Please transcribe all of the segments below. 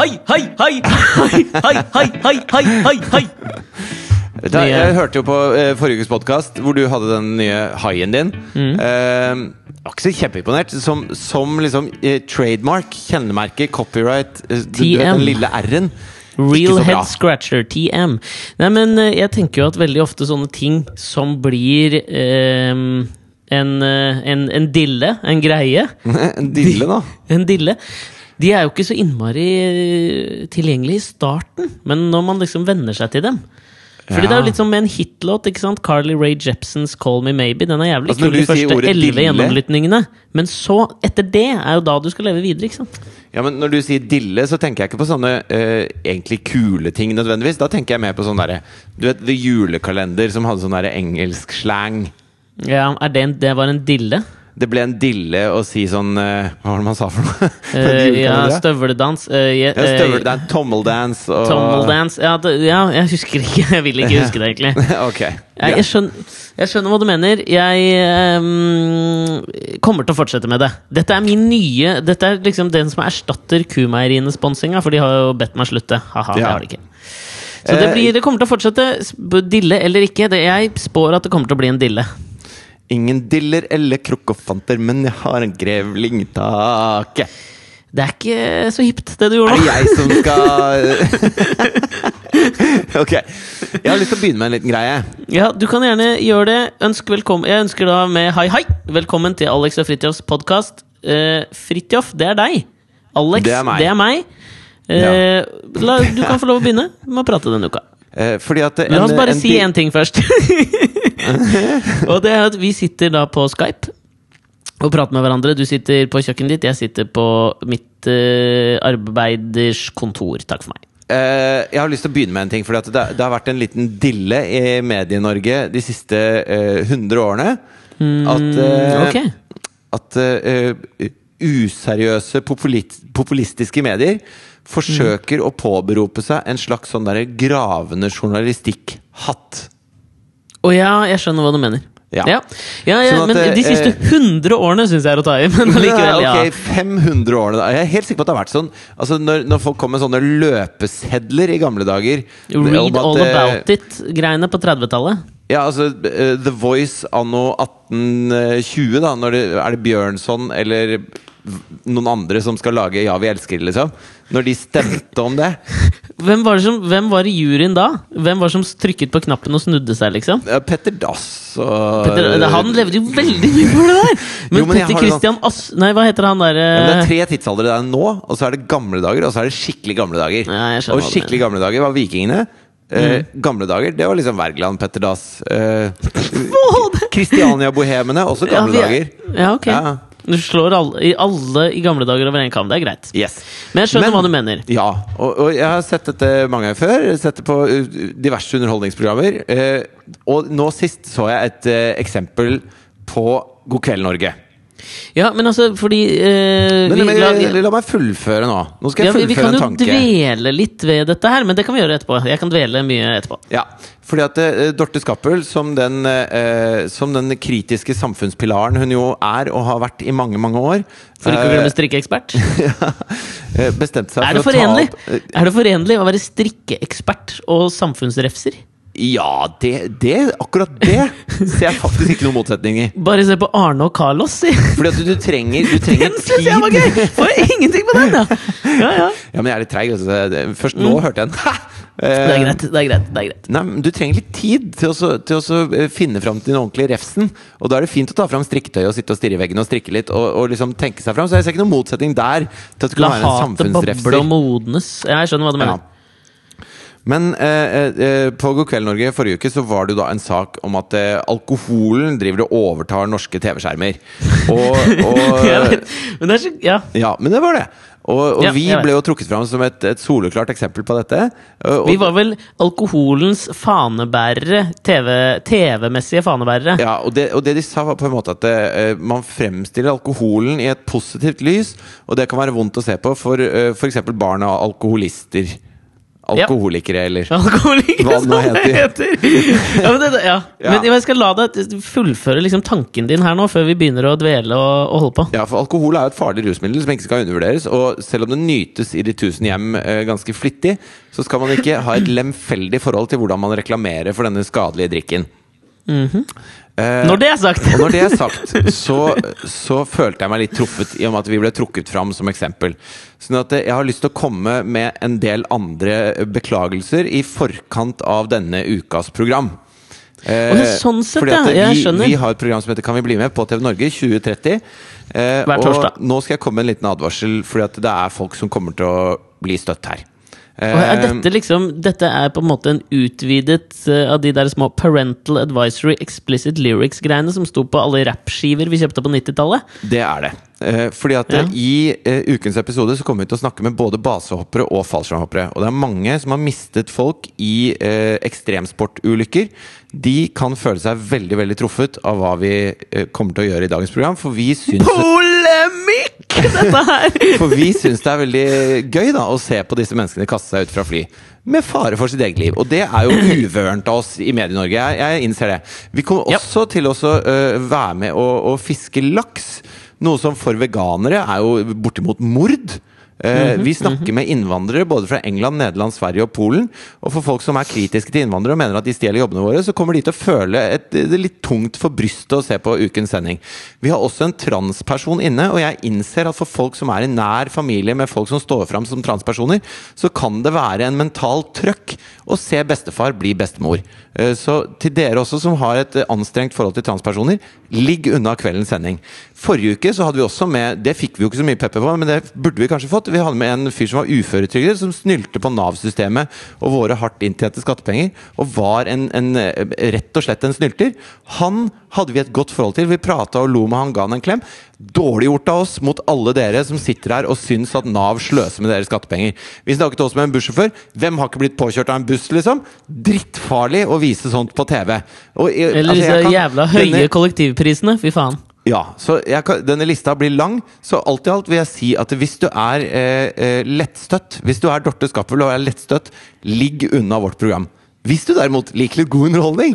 hei, hei, hei, hei, hei, hei, hei, hei, hei, hei, hei. Da, jeg hørte jo på eh, forrige ukes podkast hvor du hadde den nye haien din. Mm. Eh, var ikke så kjempeimponert. Som, som liksom eh, trademark, kjennemerke, copyright eh, Den lille R-en. Real head scratcher, TM. Nei, men eh, jeg tenker jo at veldig ofte sånne ting som blir ehm, en, eh, en, en dille, en greie En dille, da. En dille. De er jo ikke så innmari eh, tilgjengelige i starten, men når man liksom venner seg til dem Fordi det er jo litt som med en hitlåt. ikke sant? Carly Rae Jepsons 'Call Me Maybe'. Den er jævlig Altså, kul de første elleve gjennomlytningene. Men så, etter det, er jo da du skal leve videre. ikke sant? Ja, men Når du sier dille, så tenker jeg ikke på sånne uh, egentlig kule ting nødvendigvis. Da tenker jeg mer på sånn derre Du vet The Julekalender som hadde sånn derre engelsk slang. Ja, er det, en, det var en dille? Det ble en dille å si sånn uh, Hva var det man sa for noe? uh, ja, støvledans støveldans. eh, je- Ja, støvel, det er tommeldance og Tommeldans. Ja, det, ja, jeg husker ikke. Jeg vil ikke huske det, egentlig. ok. Jeg, jeg, skjønner, jeg skjønner hva du mener. Jeg um, kommer til å fortsette med det. Dette er min nye Dette er liksom den som erstatter Kumeieriene-sponsinga, for de har jo bedt meg slutte. Haha, det Ja. har de ikke. Så det, blir, det kommer til å fortsette. Dille eller ikke. Det, jeg spår at det kommer til å bli en dille. Ingen diller eller krokkofanter, men jeg har en grevlingtake. Det er ikke så hipt, det du Er gjorde det nå. jeg som skal Ok. Jeg har lyst til å begynne med en liten greie. Ja, Du kan gjerne gjøre det. Ønsk velkommen. Jeg ønsker da med hei, hei. Velkommen til Alex og Fridtjofs podkast. Uh, Fridtjof, det er deg. Alex, Det er meg. Eh, la, du kan få lov å begynne med å prate denne uka. Eh, fordi at La oss bare en si én ting først. og det er at vi sitter da på Skype og prater med hverandre. Du sitter på kjøkkenet ditt, jeg sitter på mitt uh, arbeiders kontor. Takk for meg. Eh, jeg har lyst til å begynne med en ting. Fordi at det, det har vært en liten dille i Medie-Norge de siste eh, 100 årene. At, eh, Ok. at useriøse populistiske medier forsøker å påberope seg en slags sånn derre gravende journalistikk-hatt. Å ja, jeg skjønner hva du mener. Ja. Ja, ja, ja Sånn at, men de siste eh, 100 årene syns jeg er å ta i. Men likevel, ja. ok, 500 årene. Jeg er helt sikker på at det har vært sånn Altså Når, når folk kom med sånne løpesedler i gamle dager Read at, all eh, about it-greiene på 30-tallet. Ja, altså eh, The Voice anno 1820, da. Det, er det Bjørnson eller noen andre som skal lage Ja, vi elsker liksom? Når de stemte om det. Hvem var, det som, hvem var i juryen da? Hvem var det som trykket på knappen og snudde seg, liksom? Ja, Petter Dass og Petter, han levde jo veldig mye for det der! Men, Jo, men Petter Christian det Ass... Nei, hva heter han ja, det er tre tidsaldre det er nå, og så er det gamle dager, og så er det skikkelig gamle dager. Ja, og skikkelig gamle dager var vikingene. Eh, gamle dager, det var liksom Wergeland, Petter Dass eh, Kristiania-bohemene, også gamle ja, er- dager. ja, ok. Ja. Du slår alle i, alle i gamle dager over en kam. Det er greit. Yes. Men jeg skjønner Men- hva du mener. Ja, og, og jeg har sett dette mange ganger før. Sett det på uh, diverse underholdningsprogrammer. Eh, og nå sist så jeg et eh, eksempel på God kveld, Norge. Ja, men altså, fordi eh, Men, vi, men, la, la, la meg fullføre nå. Nå skal ja, jeg vi, vi kan jo dvele litt ved dette her, men det kan vi gjøre etterpå. Jeg kan dvele mye etterpå. Ja, fordi at eh, Dorte Skappel, som den, eh, som den kritiske samfunnspilaren hun jo er og har vært i mange, mange år For ikke å eh, glemme strikkeekspert. eh, bestemte seg Er for å ta opp eh, Er det forenlig å være strikkeekspert og samfunnsrefser? Ja, det, det, akkurat det ser jeg faktisk ikke noen motsetning i. Bare se på Arne og Carlos, si! Fordi at du trenger, du trenger Den syns jeg var gøy! Får jeg ingenting på den, da! Ja, ja. Ja, men jeg er litt treig. altså. Først nå hørte jeg den. Mm. Det er Eh, greit. det er greit, det er greit Nei, men Du trenger litt tid til å, til å eh, finne fram til den ordentlige refsen. Og da er det fint å ta fram strikketøy og sitte og stirre i veggen og strikke litt. Og, og liksom tenke seg fram Så jeg ser ikke noen motsetning der til at det kan La være en hatet boble og modnes. Jeg skjønner hva du mener. Ja. Men eh, eh, på God kveld Norge forrige uke så var det jo da en sak om at eh, alkoholen driver og overtar norske TV-skjermer. Og, og vet, men det er så Ja. Ja, men det var det. Og, og Ja, vi ble jo trukket fram som et, et soleklart eksempel på dette. Og, Vi var vel alkoholens fanebærere. TV TV-messige fanebærere. ja, og, det, og det de sa, var på en måte at eh, man fremstiller alkoholen i et positivt lys. Og det kan være vondt å se på for uh, f.eks. barn av alkoholister. Alkoholikere, eller Alkoholikere, Hva det nå heter! Ja, men, det, ja. Ja. men jeg skal la deg fullføre liksom tanken din her nå, før vi begynner å dvele og, og holde på. Ja, for alkohol er jo et farlig rusmiddel som ikke skal undervurderes. Og selv om det nytes i de tusen hjem eh, ganske flittig, så skal man ikke ha et lemfeldig forhold til hvordan man reklamerer for denne skadelige drikken. Eh, Når det er sagt! og når det er sagt, så, så følte jeg meg litt truffet i og med at vi ble trukket fram som eksempel. Sånn at eh, jeg har lyst til å komme med en del andre beklagelser i forkant av denne ukas program. Eh, Å, ja, sånn sett, fordi at ja. Jeg vi, skjønner. vi har et program som heter Kan vi bli med? på TV Norge 2030. Eh, Hver torsdag. Og nå skal jeg komme med en liten advarsel, fordi at det er folk som kommer til å bli støtt her. Er dette liksom Dette er på en måte en utvidet eh, av de der små Parental Advisory Explicit Lyrics-greiene som sto på alle rappskiver vi kjøpte på 90-tallet. Det er det. Eh, fordi at Ja. eh, I ukens episode så kommer vi til å snakke med både basehoppere og fallskjermhoppere. Og det er mange som har mistet folk i ekstremsportulykker. De kan føle seg veldig veldig truffet av hva vi kommer til å gjøre i dagens program. For vi syns, Polemikk! Dette her! for vi syns det er veldig gøy da å se på disse menneskene kaste seg ut fra fly. Med fare for sitt eget liv. Og det er jo uvørent av oss i Medie-Norge. Jeg, jeg innser det. Vi kommer også til å være med å, å fiske laks. Noe som for veganere er jo bortimot mord. Eh, vi snakker med innvandrere både fra England, Nederland, Sverige og Polen. Og for folk som er kritiske til innvandrere og mener at de stjeler jobbene våre, så kommer de til å føle et, det er litt tungt for brystet å se på ukens sending. Vi har også en transperson inne, og jeg innser at for folk som er i nær familie med folk som står fram som transpersoner, så kan det være en mental trøkk å se bestefar bli bestemor. Eh, Så til dere også som har et eh, anstrengt forhold til transpersoner, ligg unna kveldens sending. Forrige uke så hadde vi også med Det fikk vi jo ikke så mye pepper på, men det burde vi kanskje fått. Vi hadde med en fyr som var uføretrygdet, som snylte på Nav-systemet og våre hardt inntjente skattepenger, og var en, en, eh, rett og slett en snylter. Han hadde vi et godt forhold til. Vi prata og lo med han, ga han en klem. Dårlig gjort av oss mot alle dere som sitter her og syns at Nav sløser med deres skattepenger. Vi snakket også med en bussjåfør. Hvem har ikke blitt påkjørt av en buss, liksom? Drittfarlig å vise sånt på TV. Og, Eller altså, disse kan- jævla høye denne- kollektivprisene. Fy faen. Ja, så kan, denne lista blir lang, så alt i alt vil jeg si at hvis du er eh, eh, lettstøtt, hvis du er Dorte Skappel og er lettstøtt, ligg unna vårt program. Hvis du derimot liker litt god underholdning,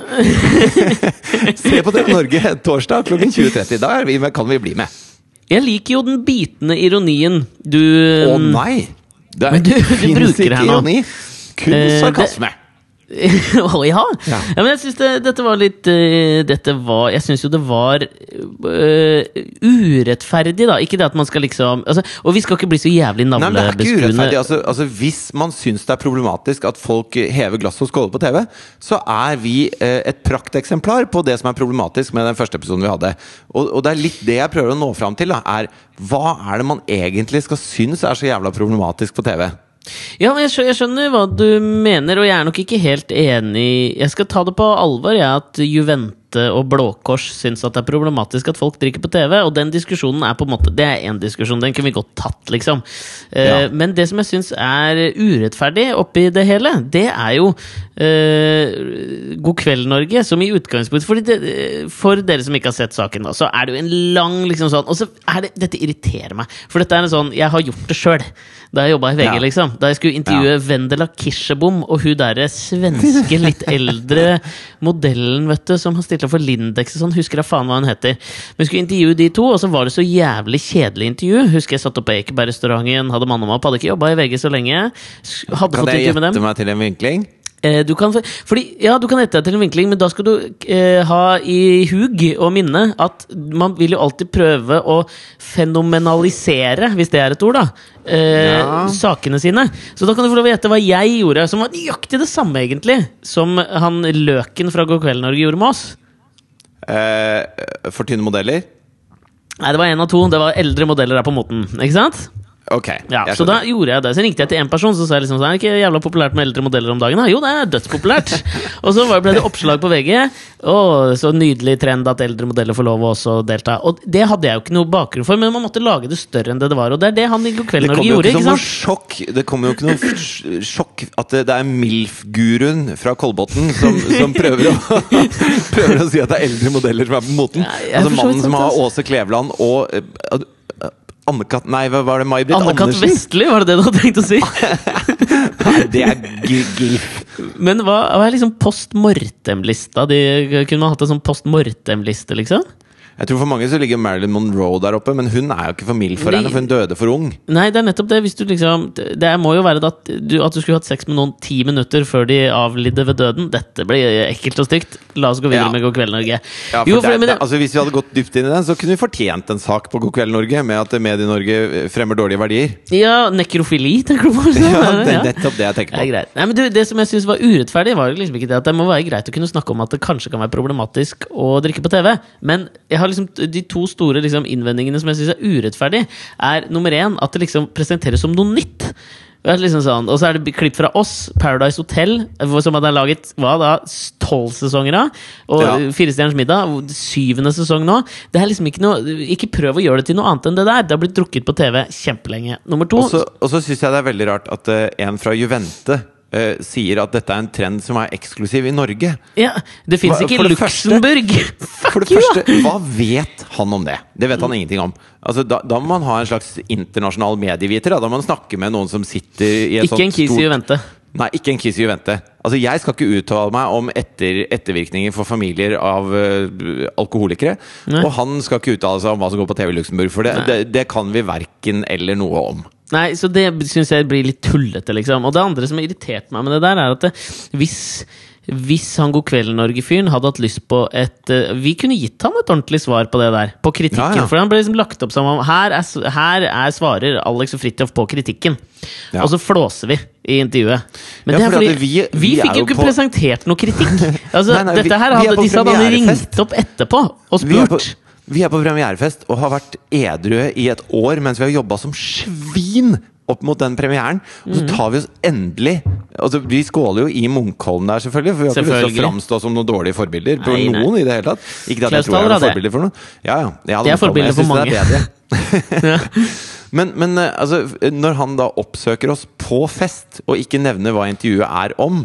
se på TV Norge torsdag klokken 20.30. Da er vi med, kan vi bli med. Jeg liker jo den bitende ironien du Å nei! Det Men du- du bruker her nå. Kun Eh, sarkasme. Å ja. Ja. ja! Men jeg syns det, dette var litt eh, Dette var Jeg syns jo det var uh, urettferdig, da. Ikke det at man skal liksom altså, Og vi skal ikke bli så jævlig Nei, men Det er ikke urettferdig. Altså, altså, hvis man syns det er problematisk at folk hever glass og skåler på TV, så er vi uh, et prakteksemplar på det som er problematisk med den første episoden vi hadde. Og, og det er litt det jeg prøver å nå fram til. Da, er Hva er det man egentlig skal synes er så jævla problematisk på TV? Ja, jeg skjønner, jeg skjønner hva du mener, og jeg er nok ikke helt enig. Jeg skal ta det på alvor, jeg, at Juvente og Blå Kors syns at det er problematisk at folk drikker på TV. Og den diskusjonen er på en måte Det er én diskusjon, den kunne vi godt tatt, liksom. Eh, Ja. Men det som jeg syns er urettferdig oppi det hele, det er jo uh, God kveld, Norge, som i utgangspunktet det, For dere som ikke har sett saken, da, så er det jo en lang liksom sånn Og så er det Dette irriterer meg, for dette er en sånn Jeg har gjort det sjøl. Da jeg jobba i VG, Ja. liksom. Da jeg skulle intervjue Vendela Kirsebom og hun derre svenske, litt eldre modellen vet du, som har stilt for Lindex og sånn. Husker jeg faen hva hun heter. Vi skulle intervjue de to, og så var det så jævlig kjedelig intervju. Husker jeg satt opp på Ekebergrestauranten, hadde mann og opp, hadde ikke jobba i VG så lenge. Hadde Kan fått jeg intervju med dem. gjette meg til en vinkling? Eh, du kan, fordi, ja, du kan gjette deg til en vinkling, men da skal du eh, ha i hug og minne at man vil jo alltid prøve å fenomenalisere, hvis det er et ord, da, eh, Ja. sakene sine. Så da kan du få lov å gjette hva jeg gjorde, som var nøyaktig det samme, egentlig, som han Løken fra God kveld Norge gjorde med oss. Eh, for tynne modeller? Nei, det var én av to. Det var eldre modeller der på moten. Ikke sant? Ok. Ja, Så da gjorde jeg det. Så ringte jeg til en person Så sa jeg liksom sånn, er det ikke jævla populært med eldre modeller om dagen. Da? Jo, det er dødspopulært. og så ble det oppslag på VG. Å, så nydelig trend at eldre modeller får lov å også delta. Og det hadde jeg jo ikke noe bakgrunn for, men man måtte lage det større enn det det var. Og det er det han i God kveld Norge gjorde. ikke sant? sjokk Det kommer jo ikke noe sjokk at det, det er MILF-guruen fra Kolbotn som, som prøver, å, prøver å si at det er eldre modeller som er på moten. Ja, altså Mannen som har altså. Åse Kleveland og eh, Anne-Kat. Nei, hva var det? May-Britt Anne-Kat. Vestli, var det det du hadde tenkt å si? Nei, det er gilf. Men hva, hva er liksom post mortem-lista? De- Kunne man hatt en sånn post mortem-liste, liksom? Jeg tror For mange så ligger Marilyn Monroe der oppe, men hun er jo ikke for mild for henne, for hun døde for ung. Nei, det er nettopp det. Hvis du liksom Det må jo være at du, at du skulle hatt sex med noen ti minutter før de avlidde ved døden. Dette blir ekkelt og stygt. La oss gå videre Ja. med God kveld, Norge. Ja, for Jo, det, for- men det, altså Hvis vi hadde gått dypt inn i den, så kunne vi fortjent en sak på God kveld Norge med at Medie-Norge fremmer dårlige verdier. Ja, nekrofili, tenker du på? Ja, det er nettopp det jeg tenker Det er på. greit. Nei, men du, det som jeg synes var urettferdig, var liksom ikke det at det må være greit å kunne snakke om at det kanskje kan være problematisk å drikke på TV. Men jeg har liksom de to store liksom, innvendingene som jeg syns er urettferdig, er nummer én at det liksom presenteres som noe nytt. Liksom sånn, og så er det klipp fra oss, Paradise Hotel, som hadde laget hva da, tolv sesonger av. Og Ja. Firestjerners middag, syvende sesong nå. Det er liksom Ikke noe Ikke prøv å gjøre det til noe annet enn det der. Det har blitt drukket på TV kjempelenge. Nummer to Og så syns jeg det er veldig rart at uh, en fra Juvente eh, sier at dette er en trend som er eksklusiv i Norge. Ja, Det fins ikke i Luxembourg! første- For det you, første, hva vet han om det? Det vet han ingenting om. Altså, da, da må man ha en slags internasjonal medieviter. Da, da må man snakke med noen som sitter i et Ikke en sånt kiss i stort vente. Nei, ikke en kiss i vente. Altså, jeg skal ikke uttale meg om etter, ettervirkninger for familier av uh, alkoholikere. Nei. Og han skal ikke uttale seg om hva som går på TV i Luxembourg, for det, det, det kan vi verken eller noe om. Nei, så det syns jeg blir litt tullete, liksom. Og det andre som har irritert meg med det der, er at det, hvis hvis han God kveld-Norge-fyren hadde hatt lyst på et eh, Vi kunne gitt han et ordentlig svar på det der. På kritikken. Ja, ja. For han ble liksom lagt opp som om her er, her er svarer Alex og Fridtjof på kritikken. Ja. Og så flåser vi i intervjuet. Men Ja, det er for fordi vi- vi, vi fikk jo ikke på- presentert noe kritikk! Altså, Nei, nei, vi- dette her er hadde, disse hadde han ringt opp etterpå og spurt. Vi er på premierefest og har vært edrue i et år mens vi har jobba som svin opp mot den premieren. Og Mhm. så tar vi oss endelig altså, Vi skåler jo i Munkholm der, selvfølgelig. For vi har ikke lyst til å framstå som noen dårlige forbilder på Nei, nei. noen i det hele tatt. Ikke at jeg tror jeg er forbilder for noen. Ja, ja. Det er forbilder for bedre. Ja. Men, men eh, altså, når han da oppsøker oss på fest, og ikke nevner hva intervjuet er om,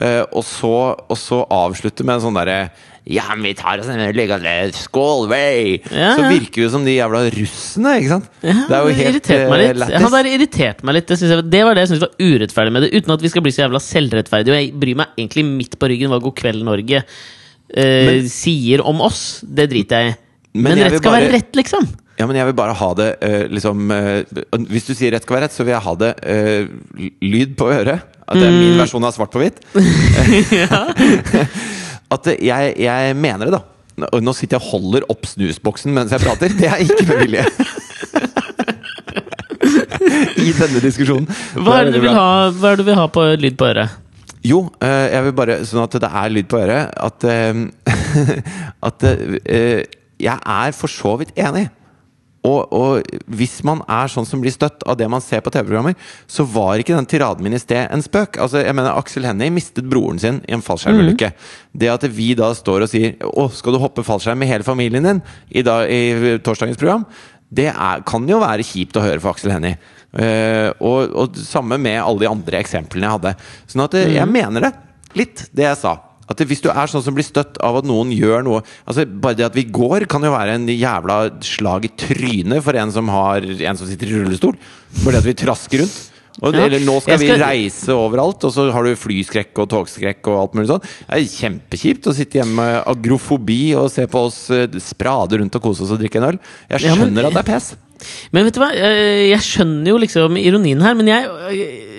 eh, og, så, og så avslutter med en sånn derre ja, men vi tar oss en liggende skål, wey! Ja, Så virker det som de jævla russene, ikke sant? Ja, det er jo helt irritert meg eh, litt. lættis. Han der irriterte meg litt. Det, jeg, det var det jeg syntes var urettferdig med det. Uten at vi skal bli så jævla selvrettferdige. Og jeg bryr meg egentlig midt på ryggen hva God kveld Norge eh, sier om oss. Det driter jeg i. Men Men, rett skal bare- være rett, liksom. Ja, men jeg vil bare ha det uh, liksom uh, Hvis du sier rett skal være rett, så vil jeg ha det uh, lyd på øret. At det er min Mm. versjon av svart på hvitt. At jeg, jeg mener det, da. Nå sitter jeg og holder opp snusboksen mens jeg prater. Det er ikke med vilje. I denne diskusjonen. Hva er det du vil ha, hva er det du vil ha på lyd på øret? Jo, eh, jeg vil bare Sånn at det er lyd på øret. At, eh, at eh, jeg er for så vidt enig. Og, og hvis man er sånn som blir støtt av det man ser på TV-programmer, så var ikke den tiraden min i sted en spøk. Altså, jeg mener Aksel Hennie mistet broren sin i en fallskjermulykke. Det at vi da står og sier 'Å, skal du hoppe fallskjerm med hele familien din?' i, dag, i torsdagens program, det er, kan jo være kjipt å høre for Aksel Hennie. Uh, og, og samme med alle de andre eksemplene jeg hadde. Sånn at eh, jeg mener det. Litt, det jeg sa. At det, Hvis du er sånn som blir støtt av at noen gjør noe Altså Bare det at vi går, kan jo være en jævla slag i trynet for en som, har, en som sitter i rullestol. Bare det at vi trasker rundt. Og, Ja. Eller nå skal, skal- vi reise overalt, og så har du flyskrekk og togskrekk og alt mulig sånn. Det er kjempekjipt å sitte hjemme med agrofobi og se på oss eh, sprade rundt og kose oss og drikke en øl. Jeg Ja, men- skjønner at det er pes. Men vet du hva, Eh, jeg skjønner jo liksom ironien her, men jeg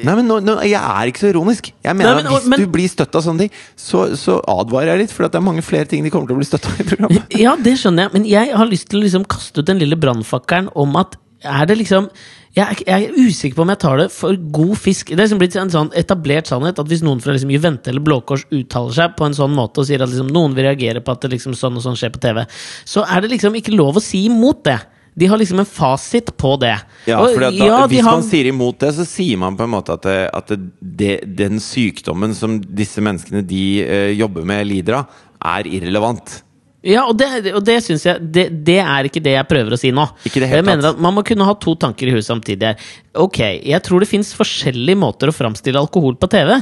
Nei, men nå, nå, Jeg er ikke så ironisk. Jeg mener Nei, men- at Hvis men- du blir støtt av sånne ting, så, så advarer jeg litt. For det er mange flere ting de kommer til å bli støtt av i programmet. Ja, det skjønner jeg, men jeg har lyst til å liksom kaste ut den lille brannfakkelen om at er det liksom jeg er usikker på om jeg tar det for god fisk. Det er liksom blitt en sånn etablert sannhet at hvis noen fra liksom Juvente eller Blå Kors uttaler seg på en sånn måte og sier at liksom noen vil reagere på at det liksom sånn og sånn skjer på TV, så er det liksom ikke lov å si imot det. De har liksom en fasit på det. Ja, for da, ja, de Hvis har- man sier imot det, så sier man på en måte at, det, at det, den sykdommen som disse menneskene de uh, jobber med, lider av, er irrelevant. Ja, og det, og det syns jeg det, det er ikke det jeg prøver å si nå. Ikke det helt jeg mener at Man må kunne ha to tanker i huet samtidig. Ok, jeg tror det fins forskjellige måter å framstille alkohol på TV.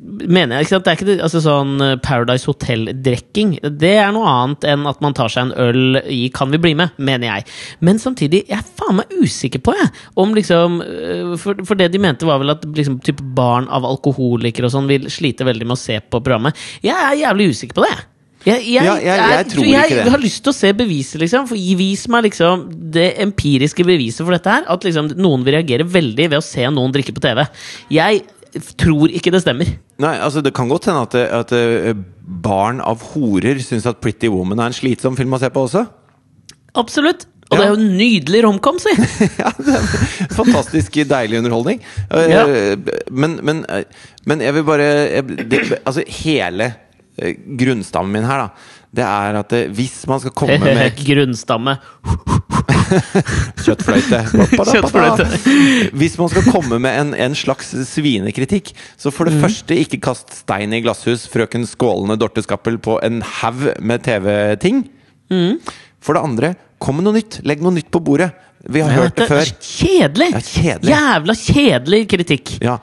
Mener jeg ikke sant? Det er ikke det, altså sånn eh, Paradise Hotel-drikking. Det er noe annet enn at man tar seg en øl i Kan vi bli med, mener jeg. Men samtidig, jeg er faen meg usikker på, jeg. Om liksom øh, For, for det de mente, var vel at liksom, type barn av alkoholikere og sånn vil slite veldig med å se på programmet. Jeg er jævlig usikker på det. Jeg, jeg, Ja, jeg- jeg tror jeg ikke det. Jeg har lyst til å se beviset, liksom. For vis meg liksom det empiriske beviset for dette her. At liksom noen vil reagere veldig ved å se noen drikke på TV. Jeg tror ikke det stemmer. Nei, altså Det kan godt hende at, at eh, barn av horer syns at Pretty Woman er en slitsom film å se på også. Absolutt. Og det er jo en nydelig romcom, si! ja, det er Fantastisk deilig underholdning. Eh, Ja. Men, men, eh, men jeg vil bare jeg, det, Altså, hele grunnstammen min her, da, det er at hvis man skal komme med Grunnstamme. kjøttfløyte Kjøttfløyte. Hvis man skal komme med en, en slags svinekritikk, så for Mm. det første, ikke kast stein i glasshus, frøken Skålende Dorte Skappel, på en haug med TV-ting. Mm. For det andre, kom med noe nytt. Legg noe nytt på bordet. Vi har hørt det før. kjedelig! Ja, kjedelig. Jævla kjedelig kritikk. Ja,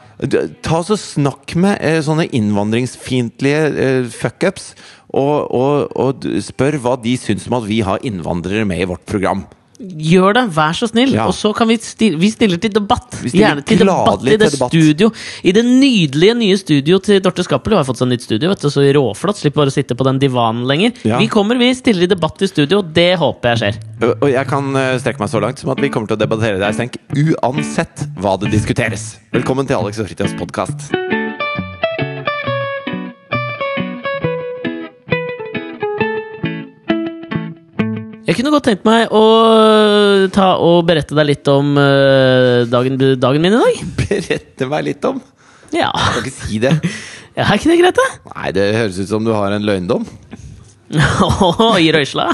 Ta oss og Snakk med eh, sånne innvandringsfiendtlige eh, fuckups, og, og, og spør hva de syns om at vi har innvandrere med i vårt program. Gjør det, vær så snill. Ja. Og så kan vi stille, vi stiller til debatt. Gjerne til debatt i det debatt. studio. I det nydelige nye studio til Dorte Skappel. Hun har fått seg nytt studio, vet du, så råflott. Slipper bare å sitte på den divanen lenger. Ja. Vi kommer, vi stiller i debatt i studio. Det håper jeg skjer. Og og jeg kan eh, strekke meg så langt som at vi kommer til å debattere deg, Stenk, uansett hva det diskuteres. Velkommen til Alex og Fritjofs podkast. Jeg kunne godt tenkt meg å ta og berette deg litt om eh, dagen, dagen min i dag. Berette meg litt om. Ja. Jeg kan ikke si det. ja er ikke det greit, det? Nei, det høres ut som du har en løgndom. I røysla.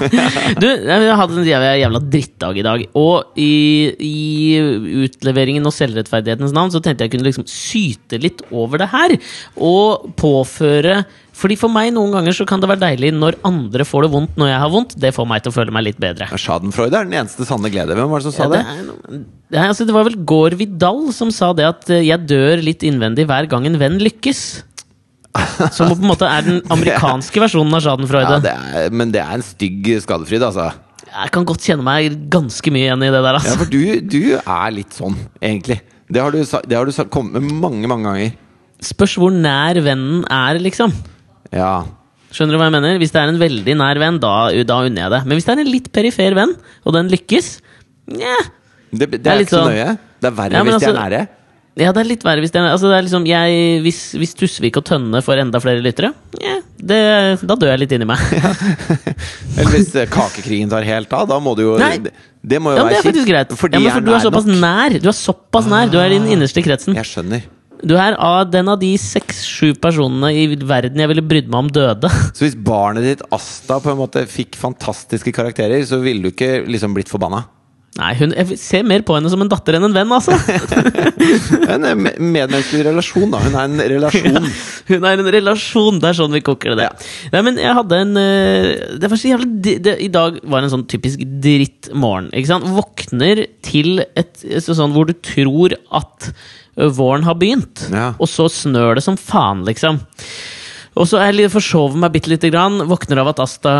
Du, jeg hadde en jævla, jævla drittdag i dag. Og i, i utleveringen og selvrettferdighetens navn så tenkte jeg kunne liksom syte litt over det her. Og påføre Fordi for meg noen ganger så kan det være deilig når andre får det vondt når jeg har vondt. Det får meg til å føle meg litt bedre. Schadenfreude er den eneste sanne glede. Hvem var det som sa Ja, det, det? er det, altså, det var vel Gård Vidal som sa det at eh, jeg dør litt innvendig hver gang en venn lykkes. Som på en måte er den amerikanske versjonen av Schadenfreude. Ja, det er, men det er en stygg skadefryd, altså. Jeg kan godt kjenne meg ganske mye igjen i det der. Ja, Altså. for du, du er litt sånn, egentlig. Det har du, det har du kommet med mange, mange ganger. Spørs hvor nær vennen er, liksom. Ja. Skjønner du hva jeg mener? Hvis det er en veldig nær venn, da, da unner jeg det. Men hvis det er en litt perifer venn, og den lykkes Nja. Det, det, er er ikke så sånn- nøye. Det er verre Ja, hvis hvis de er altså- nære. Ja, det er litt verre hvis det er, altså det er liksom jeg, Hvis, hvis Tusvik og Tønne får enda flere lyttere, ja, det, da dør jeg litt inni meg. Eller hvis eh, kakekrigen tar helt av, da må du jo Nei. Det, det må jo Ja, Det være greit. For Ja, de men for du er såpass nok. nær. Du er såpass nær. Du er i den innerste kretsen. Jeg skjønner. Du er av den av de seks-sju personene i verden jeg ville brydd meg om døde. Så hvis barnet ditt Asta på en måte fikk fantastiske karakterer, så ville du ikke liksom blitt forbanna? Nei, hun, Jeg ser mer på henne som en datter enn en venn, altså. En eh, me- medmenneskelig relasjon, da. Hun er en relasjon. Hun er en relasjon. Det er sånn vi koker det. Nei, men jeg hadde en eh, Det var så jævlig det, det, I dag var en sånn typisk drittmorgen. Ikke sant? Våkner til et sånn hvor du tror at våren har begynt, Ja. og så snør det som faen, liksom. Og så er jeg forsover meg bitte lite grann. Våkner av at Asta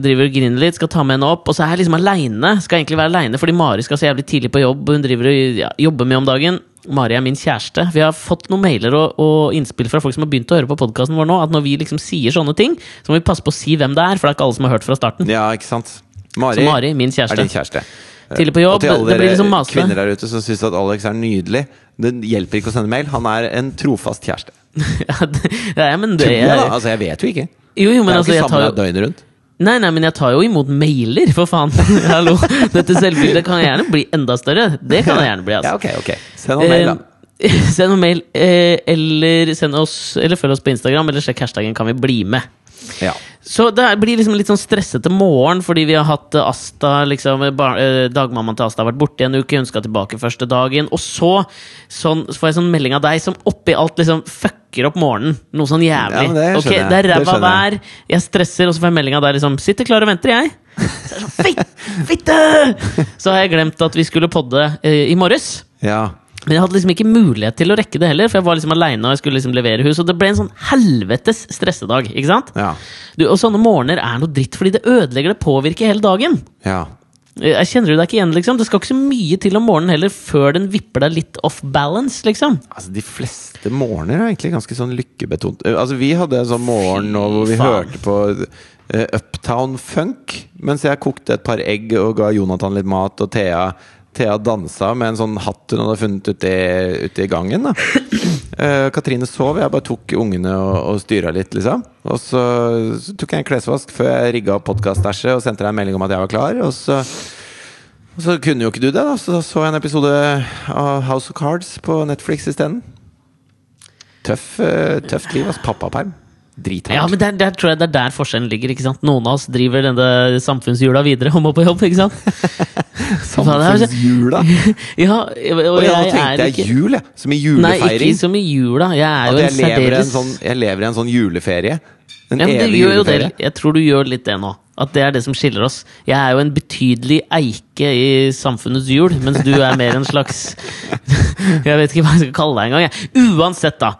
driver og griner litt. Skal ta med henne opp. Og så er jeg liksom aleine. Skal egentlig være aleine fordi Mari skal så jævlig tidlig på jobb. Hun driver og ja, jobber med om dagen. Mari er min kjæreste. Vi har fått noen mailer og, og innspill fra folk som har begynt å høre på podkasten vår nå, at når vi liksom sier sånne ting, så må vi passe på å si hvem det er, for det er ikke alle som har hørt fra starten. Ja, ikke sant? Mari, Så Mari, min er din kjæreste. Tidlig på jobb. Og til alle dere liksom kvinner der ute som syns at Alex er nydelig, det hjelper ikke å sende mail. Han er en trofast kjæreste. ja, det, ja, men det jeg, da. Altså, jeg vet jo ikke. Jo, jo, men jeg er altså, jo ikke sammen jo døgnet rundt. Nei, nei, men jeg tar jo imot mailer, for faen! Hallo! Dette selvbildet kan gjerne bli enda større. Det kan det gjerne bli, altså. Ja, altså. ok, ok. Send noen mail, da. Eh, send noen mail, eh, eller, send oss, eller følg oss på Instagram, eller sjekk hashtaggen 'kan vi bli med'. Ja. Så det blir liksom litt sånn stressete morgen, fordi vi har hatt eh, Asta liksom, eh, eh, Dagmammaen til Asta har vært borte i en uke, hun skal tilbake første dagen. Og så, sånn, så får jeg sånn melding av deg som oppi alt liksom fucker opp morgenen. Noe sånn jævlig. Ja, det okay, det er ræva vær, jeg stresser, og så får jeg melding av deg liksom 'Sitter klar og venter, jeg'. Så det sånn, Fitt, fitte! Så har jeg glemt at vi skulle podde eh, i morges. ja. Men jeg hadde liksom ikke mulighet til å rekke det heller, for jeg var liksom aleine og jeg skulle liksom levere hus. Og det ble en sånn helvetes stressedag. ikke sant? Ja. Du, og sånne morgener er noe dritt, fordi det ødelegger det, påvirker hele dagen. ja. Jeg kjenner du deg ikke igjen, liksom? Det skal ikke så mye til om morgenen heller, før den vipper deg litt off balance, liksom. Altså, de fleste morgener er egentlig ganske sånn lykkebetont. Eh, Altså, vi hadde en sånn morgen nå hvor vi hørte på uh, Uptown Funk mens jeg kokte et par egg og ga Jonathan litt mat, og Thea Thea dansa med en sånn hatt hun hadde funnet ute i, ute i gangen. Eh, Katrine sov, jeg bare tok ungene og, og styra litt, liksom. Og så, så tok jeg en klesvask før jeg rigga opp podkaststæsjet og sendte deg en melding om at jeg var klar. Og så, og så kunne jo ikke du det, da, så så jeg en episode av House of Cards på Netflix isteden. Tøff, uh, tøft liv, altså. Pappaperm. Drithardt. Ja, men der, der tror jeg det er der forskjellen ligger. ikke sant? Noen av oss driver denne samfunnshjula videre og må på jobb, ikke sant? Samfunnsjula! Ja, og Og jeg, jeg tenkte jeg ikke jul, jeg. Som i julefeiring. Nei, ikke som i jula. Jeg er jo jeg en lever, en særdeles sånn, jeg lever i en sånn juleferie. En ja, men du evig juleferie. det. Jeg tror du gjør litt det nå. At det er det som skiller oss. Jeg er jo en betydelig eike i samfunnets hjul, mens du er mer en slags Jeg vet ikke hva jeg skal kalle deg engang. Uansett, da.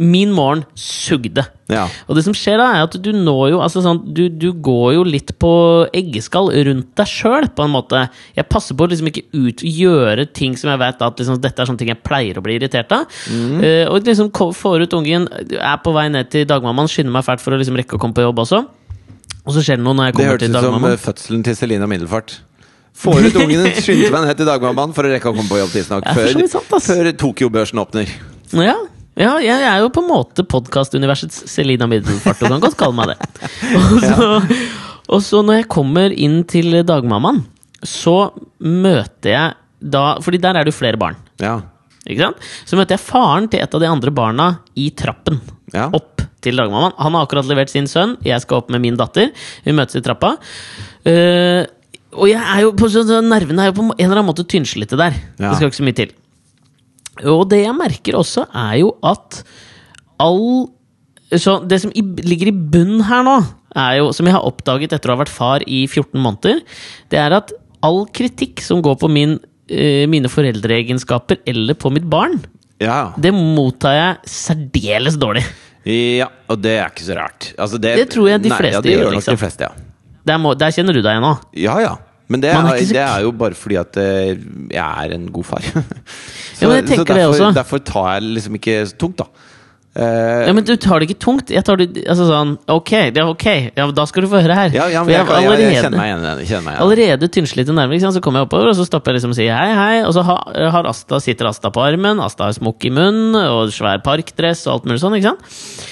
Min morgen sugde. Ja. Og det som skjer da, er at du når jo altså sånn, du, du går jo litt på eggeskall rundt deg sjøl, på en måte. Jeg passer på å liksom ikke ut gjøre ting som jeg vet at liksom, dette er sånne ting jeg pleier å bli irritert av. Mm. Uh, og liksom får ut ungen, er på vei ned til dagmammaen, skynder meg fælt for å liksom rekke å komme på jobb også. Og så skjer det noe når jeg kommer til dagmammaen. Det hørtes ut som eh, fødselen til Selina Middelfart. Får ut ungen, skyndte meg ned til dagmammaen for å rekke å komme på jobb tidsnok. Før, sant, ass. før Tokyo-børsen åpner. Ja, ja, jeg er jo på en måte podkastuniversets Selina Middelfart. Du kan godt kalle meg det. Og så, og så når jeg kommer inn til dagmammaen, så møter jeg da Fordi der er det jo flere barn. Ja. Ikke sant? Så møter jeg faren til et av de andre barna i trappen. Ja. Opp til dagmammaen. Han har akkurat levert sin sønn, jeg skal opp med min datter. Vi møtes i trappa. Uh, og jeg er jo på, nervene er jo på en eller annen måte tynnslite der. Ja. Det skal ikke så mye til. Og det jeg merker også, er jo at all Så det som ligger i bunnen her nå, er jo, som jeg har oppdaget etter å ha vært far i 14 måneder, det er at all kritikk som går på min, eh, mine foreldreegenskaper eller på mitt barn, Ja. det mottar jeg særdeles dårlig. ja, og det er ikke så rart. Altså, det, Det tror jeg de nei, fleste ja, det gjør. liksom. de fleste, ja. Der, må, der kjenner du deg igjen nå. Ja, ja. Men det er er, det er jo bare fordi at eh, jeg er en god far. så, Ja, så det derfor, derfor tar jeg liksom ikke så tungt, da. Uh, Ja, Men du tar det ikke tungt. Jeg tar det altså sånn Ok, det er ok. Ja, da skal du få høre her. ja, ja, men jeg, jeg, allerede, jeg, jeg kjenner meg igjen. kjenner meg igjen. allerede tynnslitte nerver. Ikke sant? Så kommer jeg oppover, og så stopper jeg liksom og sier hei, hei. Og så har, har Asta, sitter Asta på armen. Asta har smokk i munnen og svær parkdress og alt mulig sånn. ikke sant?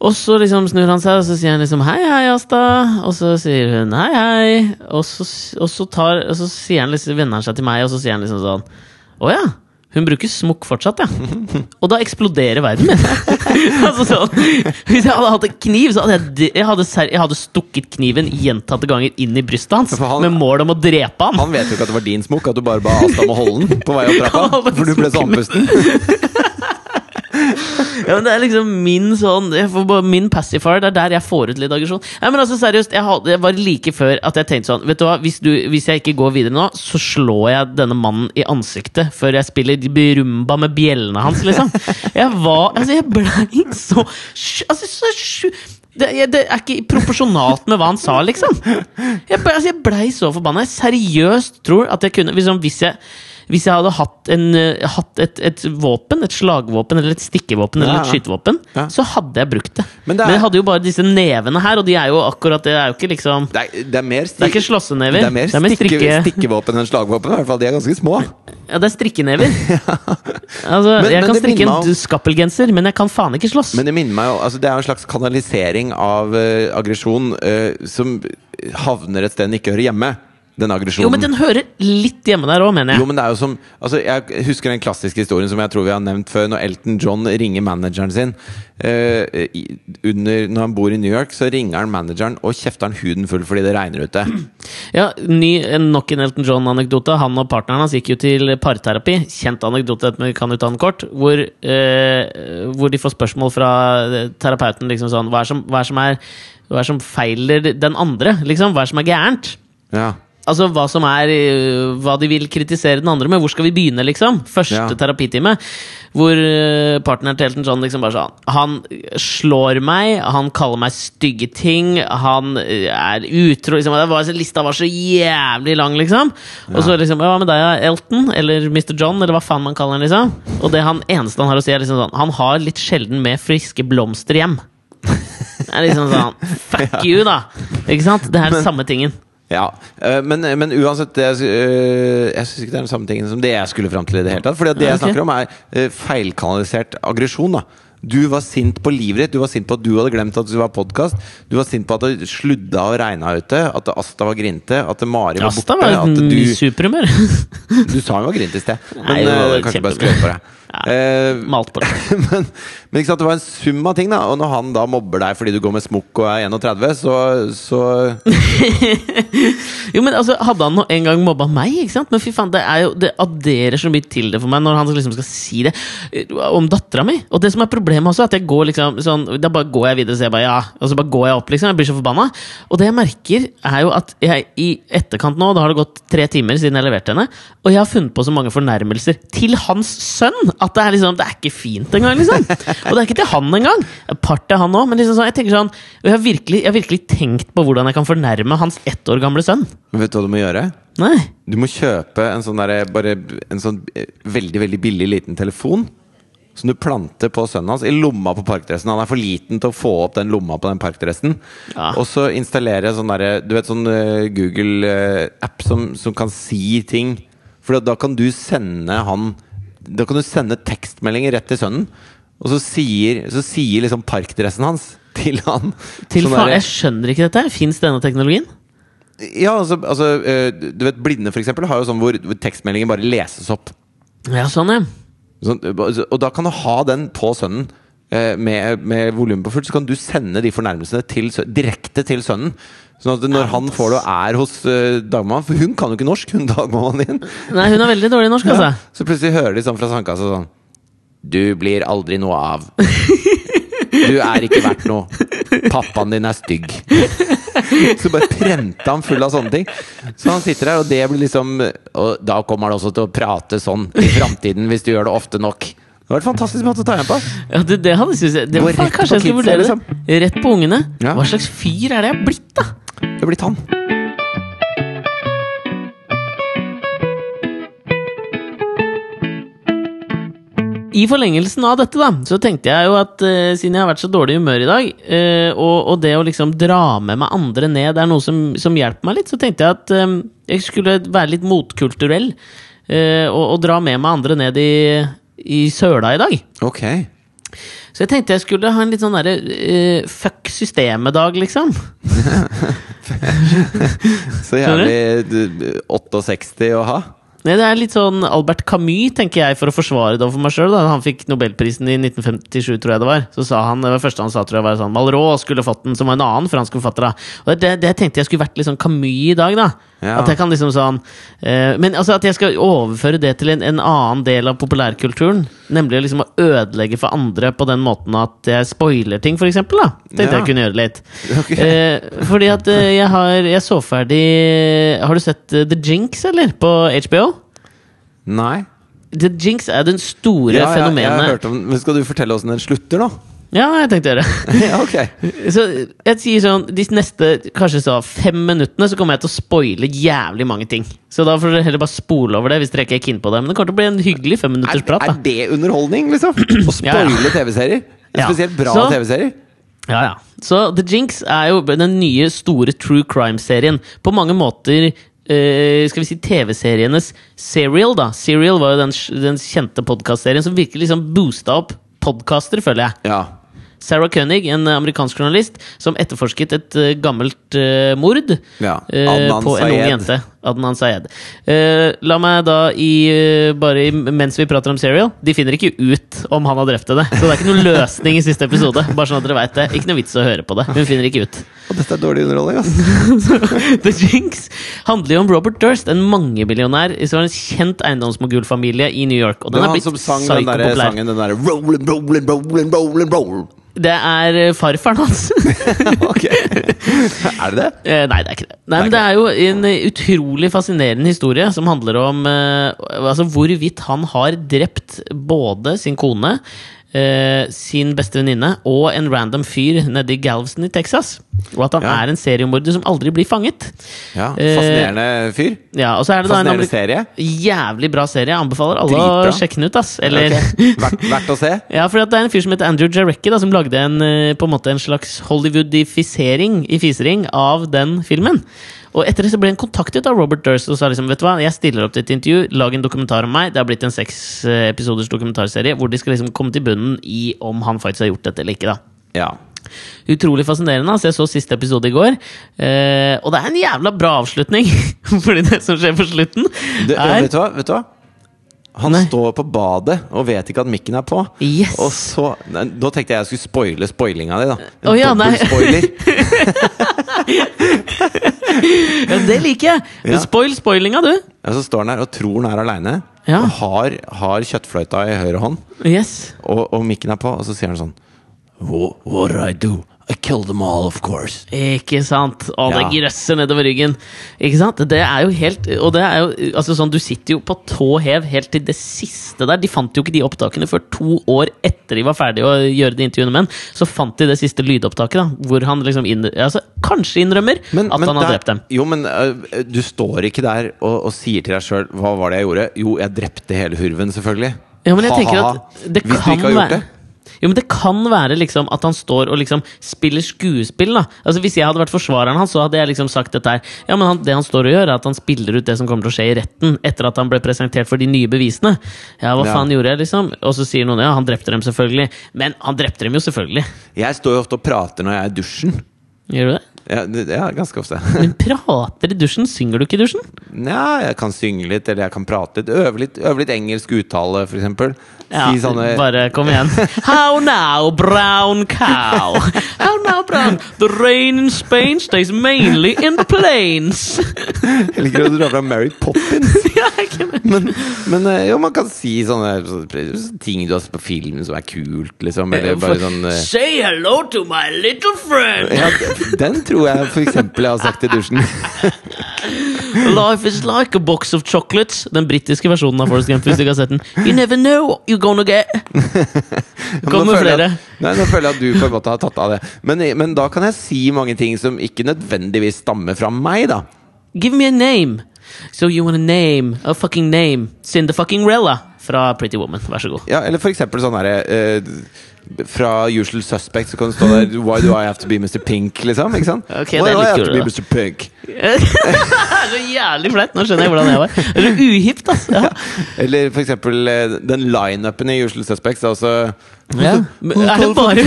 Og så liksom snur han seg, og så sier han liksom 'hei, hei, Asta'. Og så sier hun 'hei, hei'. Og så, og så, tar, og så han liksom, vender han seg til meg, og så sier han liksom sånn 'Å ja'. Hun bruker smokk fortsatt, ja. Og da eksploderer verden min. altså sånn, hvis jeg hadde hatt en kniv, så hadde jeg, jeg, hadde jeg hadde stukket kniven gjentatte ganger inn i brystet hans han- med mål om å drepe ham. Han vet jo ikke at det var din smokk, at du bare ba Asta om å holde den på vei opp trappa. For du ble så andpusten. Ja, men Det er liksom min sånn Min pacifier, det er der jeg får ut litt aggresjon. Nei, men altså seriøst, jeg, hadde, jeg var like før at jeg tenkte sånn Vet du hva, hvis, du, hvis jeg ikke går videre nå, så slår jeg denne mannen i ansiktet før jeg spiller rumba med bjellene hans, liksom. Jeg var Altså, jeg blei så Altså, så sju... Det, det er ikke proporsjonalt med hva han sa, liksom. Jeg, altså, jeg så forbanna. Jeg seriøst tror at jeg kunne liksom, Hvis jeg hvis jeg hadde hatt, en, eh, hatt et, et våpen, et slagvåpen eller et stikkevåpen eller et skytevåpen, så hadde jeg brukt det. Men Men, det er- jeg hadde jo bare disse nevene her, og de er jo akkurat Det er jo ikke liksom Det er, det er mer, Det er ikke slåssenever. det er mer, mer strikke... stikkevåpen enn slagvåpen. I hvert fall, De er ganske små. Ja, det er strikkenever. Altså, Men- jeg men kan strikke en om- skappelgenser, men jeg kan faen ikke slåss. Men det minner meg jo altså Det er jo en slags kanalisering av uh, aggresjon uh, som havner et sted den ikke hører hjemme. Den aggresjonen. jo, men den hører litt hjemme der òg, mener jeg. Jo, men det er jo som altså, Jeg husker den klassiske historien som jeg tror vi har nevnt før. Når Elton John ringer manageren sin eh, under, Når han bor i New York, så ringer han manageren og kjefter han huden full fordi det regner ute. Ja, ny, Nok en Elton John-anekdote. Han og partneren hans gikk jo til parterapi. Kjent anekdote, men vi kan jo ta den kort. Hvor, eh, hvor de får spørsmål fra eh, terapeuten liksom sånn Hva er som, hva er som, er, hva er som feiler den andre? Liksom, Hva er som er gærent? Ja. Altså hva som er øh, Hva de vil kritisere den andre med. Hvor skal vi begynne, liksom? Første Ja. terapitime. Hvor øh, partneren til Elton John liksom bare sånn Han slår meg, han kaller meg stygge ting, han øh, er utro liksom, det var, Lista var så jævlig lang, liksom. Og så liksom Hva med deg, Elton? Eller Mr. John? Eller hva faen man kaller han, liksom. Og det han eneste han har å si, er liksom sånn Han har litt sjelden med friske blomster hjem. Det er liksom sånn Fuck you, da! Ikke sant? Det er den samme tingen. Ja, øh, men, men uansett det, jeg øh, Jeg syns ikke det er den samme tingen som det jeg skulle fram til i det hele tatt. Fordi det jeg snakker om, er øh, feilkanalisert aggresjon. da Du var sint på livet ditt. Du var sint på at du hadde glemt at du var podkast. Du var sint på at det sludda og regna ute. At Asta var grinte. At Mari var Asta borte. var At i du, superhumør. du sa hun var grinte i sted. Men Nei, var kanskje bare skrøt på deg. Eh, Malt på det. men, men ikke sant, det var en sum av ting, da. Og når han da mobber deg fordi du går med smokk og er 31, så, så Jo, men altså, Hadde han en gang mobba meg? ikke sant? Men fy faen, det, er jo, det adderer så mye til det for meg når han liksom skal si det eh, om dattera mi. Og det som er problemet også, at jeg går liksom sånn Da bare går jeg videre og sier bare ja, og så bare går jeg opp, liksom. Jeg blir så forbanna. Og det jeg merker, er jo at jeg i etterkant nå, da har det gått tre timer siden jeg leverte henne, og jeg har funnet på så mange fornærmelser til hans sønn at det er liksom Det er ikke fint engang, liksom. Og det er ikke til han engang. Part til han òg, men liksom sånn, jeg tenker sånn jeg har, virkelig, jeg har virkelig tenkt på hvordan jeg kan fornærme hans ett år gamle sønn. Vet du hva du må gjøre? Nei. Du må kjøpe en sånn der, bare en sånn eh, veldig, veldig billig liten telefon. Som du planter på sønnen hans i lomma på parkdressen. Han er for liten til å få opp den lomma på den parkdressen. Ja. Og så installere sånn derre Du vet sånn eh, Google-app som, som kan si ting. For da kan du sende han Da kan du sende tekstmeldinger rett til sønnen. Og så sier, så sier liksom parkdressen hans til han Til sånn faen, Jeg skjønner ikke dette. Fins denne teknologien? Ja, altså, altså eh, Du vet Blinde for eksempel har jo sånn hvor, tekstmeldingen bare leses opp. Ja, sånn, ja. Sånn, og da kan du ha den på sønnen eh, med, med volumet på fullt. Så kan du sende de fornærmelsene til, direkte til sønnen. Sånn at når han får det og er hos uh, dagmammaen For hun kan jo ikke norsk, hun dagmammaen din. Nei, hun er veldig dårlig i norsk, altså. Så plutselig hører de sånn fra sandkassa sånn Du blir aldri noe av. Du er ikke verdt noe. Pappaen din er stygg. Så bare prenta han full av sånne ting. Så han sitter her, og det blir liksom Og da kommer han også til å prate sånn i framtiden, hvis du gjør det ofte nok. Det var et fantastisk måte å ta igjen på. Ja, det, det hadde synes jeg det var, Kanskje jeg skulle vurdere det. Rett på ungene. Ja. Hva slags fyr er det jeg har blitt, da? Det er blitt han. I forlengelsen av dette, da, så tenkte jeg jo at uh, siden jeg har vært så dårlig i humør i dag, uh, og, og det å liksom dra med meg andre ned er noe som, som hjelper meg litt, så tenkte jeg at eh, jeg skulle være litt motkulturell. uh, og, og dra med meg andre ned i, i søla i dag. Ok. Så jeg tenkte jeg skulle ha en litt sånn derre uh, fuck systemet-dag, liksom. Så jævlig 68 å ha. Nei, Det er litt sånn Albert Camus, tenker jeg, for å forsvare det overfor meg sjøl. Han fikk Nobelprisen i 1957, tror jeg det var, så sa han det var første han sa, tror jeg var sånn Malraux skulle fått den, som var en annen fransk forfatter. da Og det, det tenkte jeg skulle vært litt sånn Camus i dag, da. Ja. At jeg kan liksom sånn eh, Men altså at jeg skal overføre det til en, en annen del av populærkulturen. Nemlig liksom å ødelegge for andre på den måten at jeg spoiler ting, for da. Tenkte Ja. jeg kunne gjøre litt. Okay. Eh, fordi at eh, jeg har Jeg så ferdig Har du sett eh, The Jinx, eller? På HBO? Nei. The Jinx er den store Ja, ja, jeg har hørt om, men skal du fortelle åssen den slutter, da? Ja, jeg tenkte å gjøre det. ja, ok. Så jeg sier sånn De neste kanskje så fem minuttene så kommer jeg til å spoile jævlig mange ting. Så da får dere heller bare spole over det hvis dere ikke er keen på det. Men det kommer til å bli en hyggelig Er, femminuttersprat. er er det underholdning, liksom? Å Ja, ja. spoile TV-serier? Ja. Spesielt bra TV-serier? Ja, ja. Så The Jinx er jo den nye, store true crime-serien. På mange måter Uh, skal vi si TV-serienes Serial, da. Serial var jo den, den kjente podkastserien som virkelig liksom boosta opp podkaster, føler jeg. Ja. Sarah Koenig, en amerikansk journalist, som etterforsket et eh, gammelt eh, mord Ja, eh, på en ung jente. Adnan Sayed. Uh, la meg da, i, eh, bare i, mens vi prater om Serial De finner ikke ut om han har drept henne. Så det er ikke noen løsning i siste episode. Bare sånn at dere vet det Ikke noe vits å høre på det. Hun finner ikke ut. Og dette er dårlig underholdning, altså. The Jinx handler jo om Robert Durst, en mangemillionær har en kjent eiendomsmogulfamilie i New York. Og Det den er blitt psykopopulær. sangen, den derre Rollin', rollin', rollin', rollin', rollin'. Det er eh, farfaren hans. ok. Er det det? Eh, nei, det er ikke det. Nei, men det er jo en eh, utrolig utrolig fascinerende historie som handler om eh, altså hvorvidt han har drept både sin kone, eh, sin beste venninne og en random fyr nede i Galveston i Texas. Og at han Ja. er en seriemorder som aldri blir fanget. Ja, Eh, Fascinerende fyr. Ja, og så er det da en Fascinerende serie. Jævlig bra serie. Jeg anbefaler alle Dritbra. å sjekke den ut. ass Eller okay. Verdt, verdt å se. Ja, for det er en fyr som heter Andrew Jarecki, som lagde en, eh, på en en slags Hollywoodifisering i fisering av den filmen. Og etter det så ble han kontaktet av Robert Durst og sa liksom, vet du hva, jeg stiller opp til et intervju, lag en dokumentar om meg. Det har blitt en seks eh, episoders dokumentarserie hvor de skal liksom komme til bunnen i om han faktisk har gjort dette eller ikke. da Ja. Utrolig fascinerende. Altså, jeg så siste episode i går. Eh, og det er en jævla bra avslutning! Fordi det som skjer på slutten, Det, er vet, du hva? vet du hva? Han Nei. står på badet og vet ikke at mikken er på. Yes! Og så, nei, Da tenkte jeg jeg skulle spoile spoilinga di. da En oh, ja. Ja, Det liker jeg! Ja. Spoil spoilinga, du! Ja, så står han der og tror han er aleine. Ja. Og har, har kjøttfløyta i høyre hånd, Yes. og, og mikken er på, og så sier han sånn What, what I do? I killed them all, of course. Ikke sant? Å, det Ja. grøsser nedover ryggen. Ikke sant? Det er jo helt Og det er jo altså sånn, du sitter jo på tå hev helt til det siste der. De fant jo ikke de opptakene før to år etter de var ferdige å gjøre de intervjuene med ham. Så fant de det siste lydopptaket, da hvor han liksom innr altså, kanskje innrømmer at han har der- drept dem. Jo, men uh, du står ikke der og, og sier til deg sjøl 'hva var det jeg gjorde'? Jo, jeg drepte hele hurven, selvfølgelig. Ja, men jeg tenker at det Hvis kan være det. Jo, men Det kan være liksom at han står og liksom spiller skuespill. da Altså Hvis jeg hadde vært forsvareren hans, så hadde jeg liksom sagt dette her. Ja, men han, Det han står og gjør, er at han spiller ut det som kommer til å skje i retten, etter at han ble presentert for de nye bevisene. Ja, hva Ja. faen gjorde jeg, liksom? Og så sier noen ja, han drepte dem selvfølgelig. Men han drepte dem jo selvfølgelig. Jeg står jo ofte og prater når jeg er i dusjen. Gjør du det? Ja, ja ganske ofte. Men prater i dusjen? Synger du ikke i dusjen? Nja, jeg kan synge litt, eller jeg kan prate litt. Øve litt, øve litt engelsk uttale, eksempel. Ja, si sånne Bare kom igjen. How now, brown cow? How now, brown? The rain in Spain stays mainly in the plains. Jeg liker å dra fra Mary Poppins. Men, men eh, jo, man kan si sånne, sånne ting du har sett på film som er kult, liksom. Eller bare sånn eh, Say hello to my little friend. ja, Den tror jeg for eksempel jeg har sagt i dusjen. Life is like a box of chocolates. Den britiske versjonen av Forrest Gump. Hvis du ikke har sett den. You never know what you're gonna get. Kom med flere. At, nei, nå føler jeg at du på en måte har tatt av det. Men, men da kan jeg si mange ting som ikke nødvendigvis stammer fra meg, da. Give me a name. So you want a name? A fucking name. Cinda fucking Rella fra Pretty Woman. Vær så god. Ja, eller for eksempel sånn herre eh, Fra Usual Suspect så kan det stå der Why do I have to be Mr. Pink? Liksom. Ikke sant? Okay, Why do I have to be Mr. Pink? så jævlig flaut! Nå skjønner jeg hvordan jeg var. Det er uhipt, altså. Ja. Eller for eksempel eh, den lineupen i Usual Suspects. er Ja. Men er det bare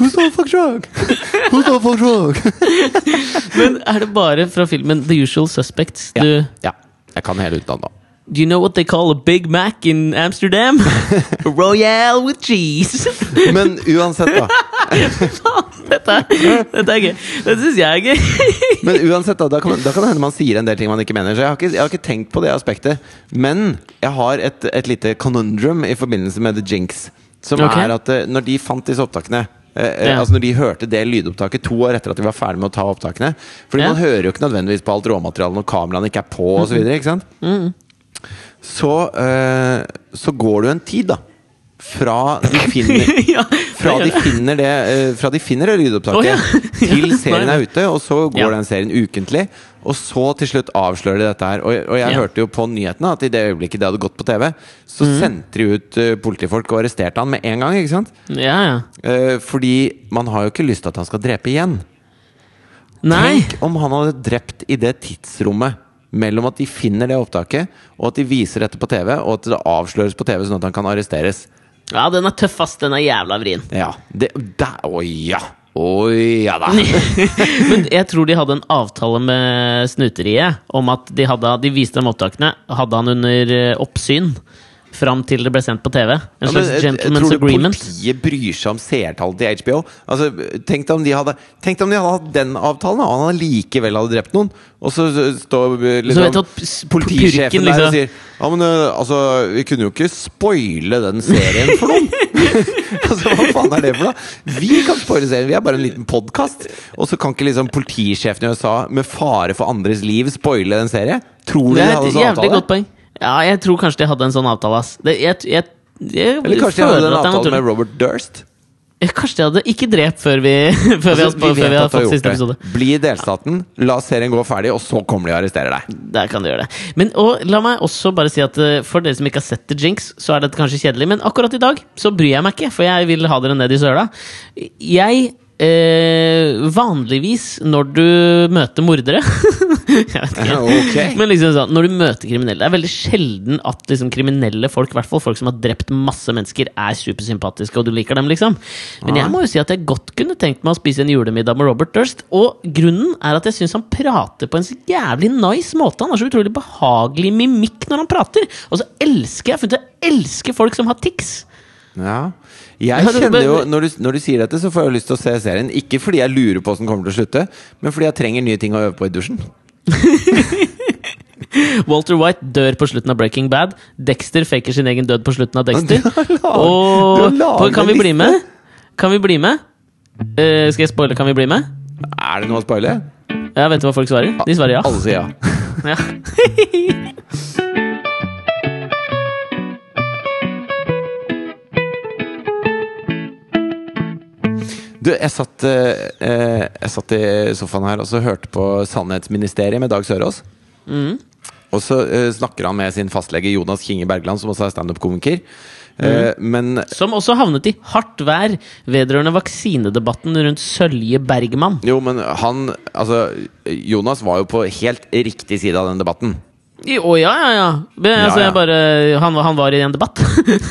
Who's all fuck drug? Who's all fuck drug? Men er det bare fra filmen The Usual Suspects du Ja. ja. Jeg kan hele utenat, da. Do you know what they call a Big Mac in Amsterdam? Royale with cheese! Men uansett, da. Dette, dette er gøy. Det syns jeg er gøy. Men uansett da, da kan, da kan det hende man sier en del ting man ikke mener. Så jeg har ikke, jeg har ikke tenkt på det aspektet. Men jeg har et, et lite conundrum i forbindelse med The Jinx. Som okay. er at eh, når de fant disse opptakene eh, eh, Ja. Altså Når de hørte det lydopptaket to år etter at de var ferdig med å ta opptakene Fordi Ja. man hører jo ikke nødvendigvis på alt råmaterialet når kameraene ikke er på ikke sant? Så, eh, så går det jo en tid, da. Fra de finner ja, fra de finner det, eh, fra de finner det lydopptaket oh, ja. til serien er ute, og så går Ja. den serien ukentlig. Og så til slutt avslører de dette her. Og, og jeg hørte jo på nyhetene at i det øyeblikket det hadde gått på TV, så mm. sendte de ut uh, politifolk og arresterte han med en gang. ikke sant? Ja, ja. Eh, fordi man har jo ikke lyst til at han skal drepe igjen. Nei. Tenk om han hadde drept i det tidsrommet mellom at de finner det opptaket, og at de viser dette på TV, og at det avsløres på TV, sånn at han kan arresteres. Ja, den er tøff, ass. Den er jævla vrien. Ja, det, der, Å ja! Å ja da! Men jeg tror de hadde en avtale med Snuteriet om at de, hadde, de viste dem opptakene. Hadde han under eh, oppsyn fram til det ble sendt på TV. En Ja, slags eh, gentleman's tror du agreement. politiet bryr seg om seertallet til HBO? Altså, tenk om de hadde Tenk om de hadde hatt den avtalen, og han likevel hadde drept noen. Og så står eh, liksom, politisjefen der og liksom sier Ja, men eh, altså, vi kunne jo ikke spoile den serien for noen! altså, hva faen er det for noe? Vi kan spoile serien, vi er bare en liten podkast! Og så kan ikke liksom politisjefen i USA med fare for andres liv spoile en serie? Tror du Det de er hadde et sånn jævlig avtale? godt poeng. Ja, jeg tror kanskje de hadde en sånn avtale, ass. Det, jeg, jeg, jeg, Eller kanskje de hadde en avtale med Robert Durst? Kanskje de hadde Ikke drep før vi, før vi, har, Altså, før vi har fått siste episode. Bli delstaten, la serien gå ferdig, og så kommer de og arresterer deg. Der kan du gjøre det. Men og, la meg også bare si at eh, for dere som ikke har sett The Jinx, så er dette kanskje kjedelig, men akkurat i dag så bryr jeg meg ikke, for jeg vil ha dere ned i søla. Jeg eh, Vanligvis når du møter mordere Jeg vet ikke. Okay. Men liksom sånn, når du møter kriminelle Det er veldig sjelden at liksom kriminelle folk, i folk som har drept masse mennesker, er supersympatiske, og du liker dem, liksom. Men jeg må jo si at jeg godt kunne tenkt meg å spise en julemiddag med Robert Durst. Og grunnen er at jeg syns han prater på en så jævlig nice måte. Han har så utrolig behagelig mimikk når han prater. Og så elsker jeg, funnet jeg elsker folk som har tics. Ja. Jeg kjenner jo, når du, når du sier dette, så får jeg lyst til å se serien. Ikke fordi jeg lurer på hvordan den kommer til å slutte, men fordi jeg trenger nye ting å øve på i dusjen. Walter White dør på slutten av Breaking Bad. Dexter faker sin egen død på slutten av Dexter. Og Kan vi bli med? Kan vi bli med? Uh, skal jeg spoile? Kan vi bli med? Er det noe å spoile? Ja, Vet du hva folk svarer? De svarer ja. Alle sier ja. ja. Du, jeg satt, eh, eh, jeg satt i sofaen her og så hørte på Sannhetsministeriet med Dag Sørås. Mm. Og så eh, snakker han med sin fastlege Jonas Kinge Bergland, som også er standup-komiker. Eh, men Som også havnet i hardt vær vedrørende vaksinedebatten rundt Sølje Bergman. jo, men han Altså, Jonas var jo på helt riktig side av den debatten. Å ja, ja, ja. Men, Ja, altså, ja. jeg bare, han, han var i en debatt.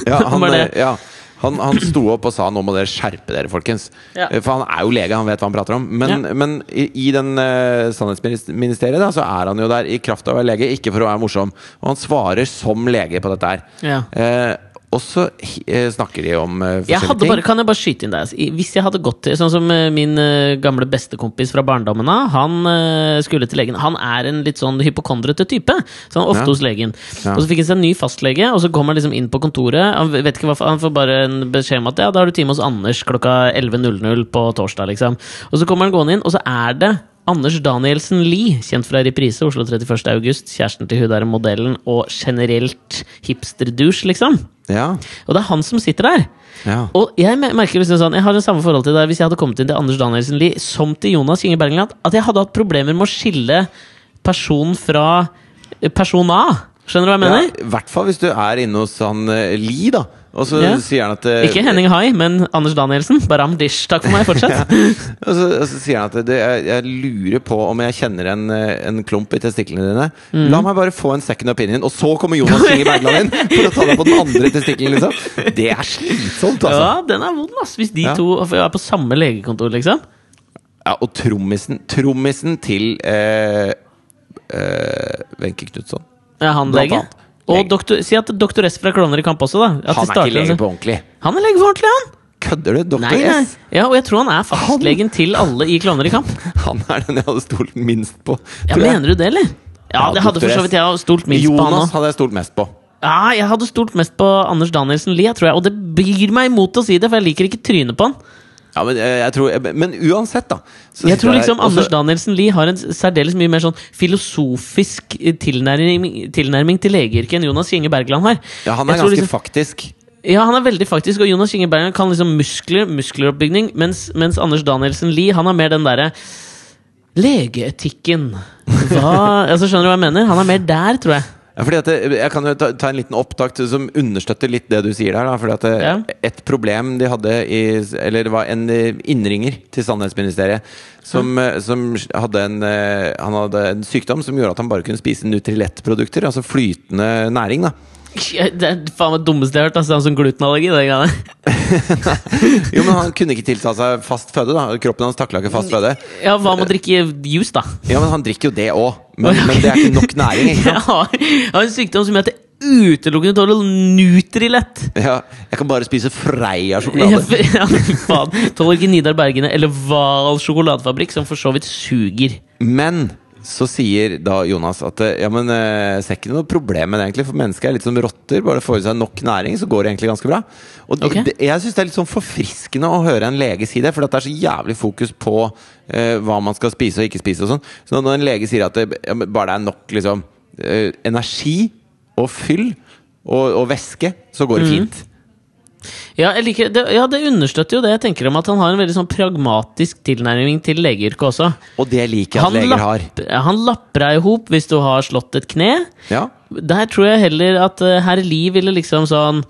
Ja, han, Var det- ja, han, han sto opp og sa 'nå må dere skjerpe dere, folkens'. Ja. Eh, For han er jo lege, han vet hva han prater om. Men, Ja. men i, i den uh, sannhetsministeriet da, så er han jo der i kraft av å være lege, ikke for å være morsom. Og han svarer som lege på dette her. Ja. Eh, og så eh, snakker de om eh, Jeg forskjellige hadde ting. bare, kan jeg bare skyte inn altså, Hvis jeg hadde gått til Sånn som eh, min gamle bestekompis fra barndommen av, han skulle til legen. Han er en litt sånn hypokondrete type. Så han er ofte Ja. hos legen. Ja. Og så fikk han seg en ny fastlege, og så kom han liksom inn på kontoret. Han vet ikke hva, han får bare en beskjed om at ja, da har du time hos Anders klokka 11.00 på torsdag, liksom. Og så kommer han gående inn, og så er det Anders Danielsen Lie, kjent fra Reprise, Oslo 31. august, kjæresten til hun der modellen, og generelt hipsterdusj, liksom. Ja, Og det er han som sitter der. ja. Og jeg merker liksom sånn Jeg har det samme forhold til det hvis jeg hadde kommet inn til Anders Danielsen Lie som til Jonas Inge Bergland, at jeg hadde hatt problemer med å skille person fra eh, person A. Skjønner du hva jeg mener? Ja. I hvert fall hvis du er inne hos han eh, Lie, da. Og så Ja. sier han at eh, Ikke Henning Hai, men Anders Danielsen. Baram dish. Takk for meg. Fortsett. Og så, og så sier han at det, jeg, jeg lurer på om jeg kjenner en, eh, en klump i testiklene dine. Mm. La meg bare få en second opinion, og så kommer Jonas Kinge Bergland inn for å ta deg på den andre testikkelen, liksom. Det er slitsomt, altså. Ja, den er vond, ass. Hvis de Ja. to er på samme legekontor, liksom. Ja, og trommisen, trommisen til eh, eh, Wenche Knutson. Ja, han lege. Og doktor, si at doktor S fra Klovner i kamp også, da. At Han er starter ikke lege på ordentlig. Han er lege på ordentlig, han! Kødder du? Doktor Nei, nei. S? Ja, og jeg tror han er fastlegen til alle i Klovner i kamp. Han er den jeg hadde stolt minst på. Ja, jeg. Mener du det, eller? Ja, Ja, det hadde for så vidt jeg stolt minst på han Jonas hadde jeg stolt mest på. Ja, jeg hadde stolt mest på Anders Danielsen Lie, tror jeg. Og det byr meg imot å si det, for jeg liker ikke trynet på han. Ja, men, eh, jeg tror, men uansett, da. Jeg tror liksom jeg, så- Anders Danielsen Lie har en særdeles mye mer sånn filosofisk tilnærming, tilnærming til legeyrket enn Jonas Kinge Bergland har. Ja, han er jeg ganske liksom- faktisk. Ja, han er veldig faktisk, og Jonas Kinge Bergland kan liksom muskler, muskleroppbygning, mens, mens Anders Danielsen Lie, han har mer den derre Legeetikken. Hva Altså, skjønner du hva jeg mener? Han er mer der, tror jeg. Fordi at jeg kan jo ta, ta en liten opptakt som understøtter litt det du sier der. Da, fordi at det, Ja. Et problem de hadde i Eller det var en eh, innringer til Sannhetsministeriet som, eh, som hadde en eh, Han hadde en sykdom som gjorde at han bare kunne spise Nutrilett-produkter. Altså flytende næring. da Det er faen meg dummeste jeg har hørt. Altså, han som glutenallergi. Jo, men Han kunne ikke tilta seg fast føde. da Kroppen hans takla ikke fast føde. Ja, hva med å drikke juice, da? Ja, men Han drikker jo det òg. Men, men det er ikke nok næring. ikke Jeg har, jeg har en sykdom som heter utelukkende tåler Nutrilett. Ja, jeg kan bare spise Freia-sjokolade. ja, faen. Tåler ikke Nidar Bergene eller Hval sjokoladefabrikk, som for så vidt suger. Men så sier da Jonas at eh, ja, men eh, ser ikke noe problem med det, egentlig. For mennesket er litt som rotter. Bare får i seg nok næring, så går det egentlig ganske bra. Og okay. det, jeg syns det er litt sånn forfriskende å høre en lege si det, for det er så jævlig fokus på eh, hva man skal spise og ikke spise og sånn. Så når en lege sier at det, ja, men bare det er nok liksom eh, energi og fyll og, og væske, så går det Mm. Ja, liker, det, ja, det understøtter jo det jeg tenker om at han har en veldig sånn pragmatisk tilnærming til legeyrket også. Og det liker jeg at leger har. han lapper deg i hop hvis du har slått et kne. Ja. Der tror jeg heller at uh, herr Lie ville liksom sånn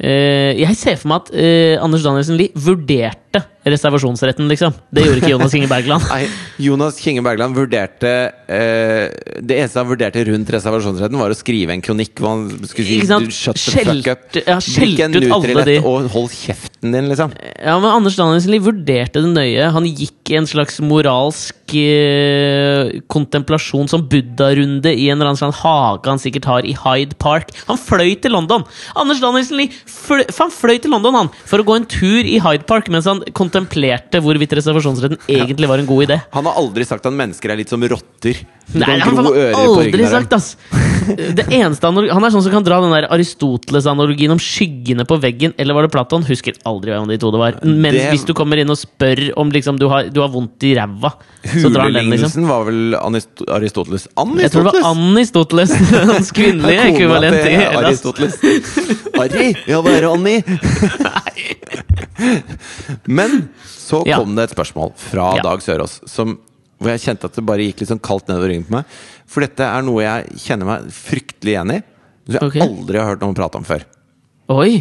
Uh, Jeg ser for meg at uh, Anders Danielsen Lie vurderte reservasjonsretten, liksom. Det gjorde ikke Jonas Kinge Bergland. Nei, Jonas Kinge Bergland vurderte eh, Det eneste han vurderte rundt reservasjonsretten, var å skrive en kronikk hvor han skulle si? Shut the fuck up. Ja, Drikk en Nutrilett og hold kjeften din, liksom. Ja, men Anders Danielsen vurderte det nøye. Han gikk i en slags moralsk eh, kontemplasjon som buddha-runde i en eller annen slags hage han sikkert har i Hyde Park. Han fløy til London! Anders Danielsen Lie fløy, han fløy til London han for å gå en tur i Hyde Park mens han kontemplerte hvorvidt reservasjonsretten egentlig var en god idé. Han har aldri sagt at mennesker er litt som rotter. Nei, han har aldri sagt, ass! Det eneste han, han er sånn som kan dra den der Aristoteles-analogien om skyggene på veggen, eller var det Platon? Husker aldri hvem av de to det var. Men Det- hvis du kommer inn og spør om liksom, du, har, du har vondt i ræva, så drar han den, liksom. Var vel Anist Aristoteles? Jeg tror det var Anistoteles! Anistoteles, hans kvinnelige ekvivalent i Aristoteles. Harry! Ja, hva er det, Anni? Men så Ja. kom det et spørsmål fra Ja. Dag Sørås som, hvor jeg kjente at det bare gikk litt sånn kaldt nedover ryggen på meg. For dette er noe jeg kjenner meg fryktelig igjen i. Som jeg okay. aldri har hørt noen prate om før. Oi!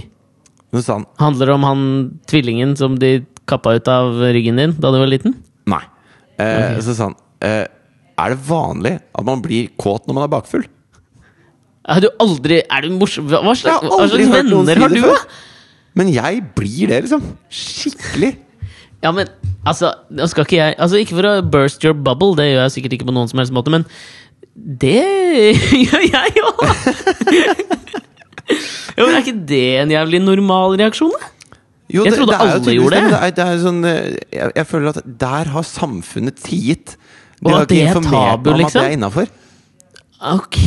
Sånn. Handler det om han tvillingen som de kappa ut av ryggen din da du var liten? nei. Eh, Så sånn eh, Er det vanlig at man blir kåt når man er bakfull? Er du aldri Er du morsom? Hva slags, hva slags venner har du, da? Men jeg blir det, liksom. Skikkelig. Ja, men altså ikke jeg Altså Ikke for å burst your bubble, det gjør jeg sikkert ikke på noen som helst måte, men det gjør jeg jo! jo, men Er ikke det en jævlig normal reaksjon, da? Jo, Jeg trodde det jo alle tydeligvis gjorde det. Det er, det er sånn, eh, jeg, jeg føler at der har samfunnet tiet. De Og har at det ikke er informert tabu, meg om at liksom? det er. Ok!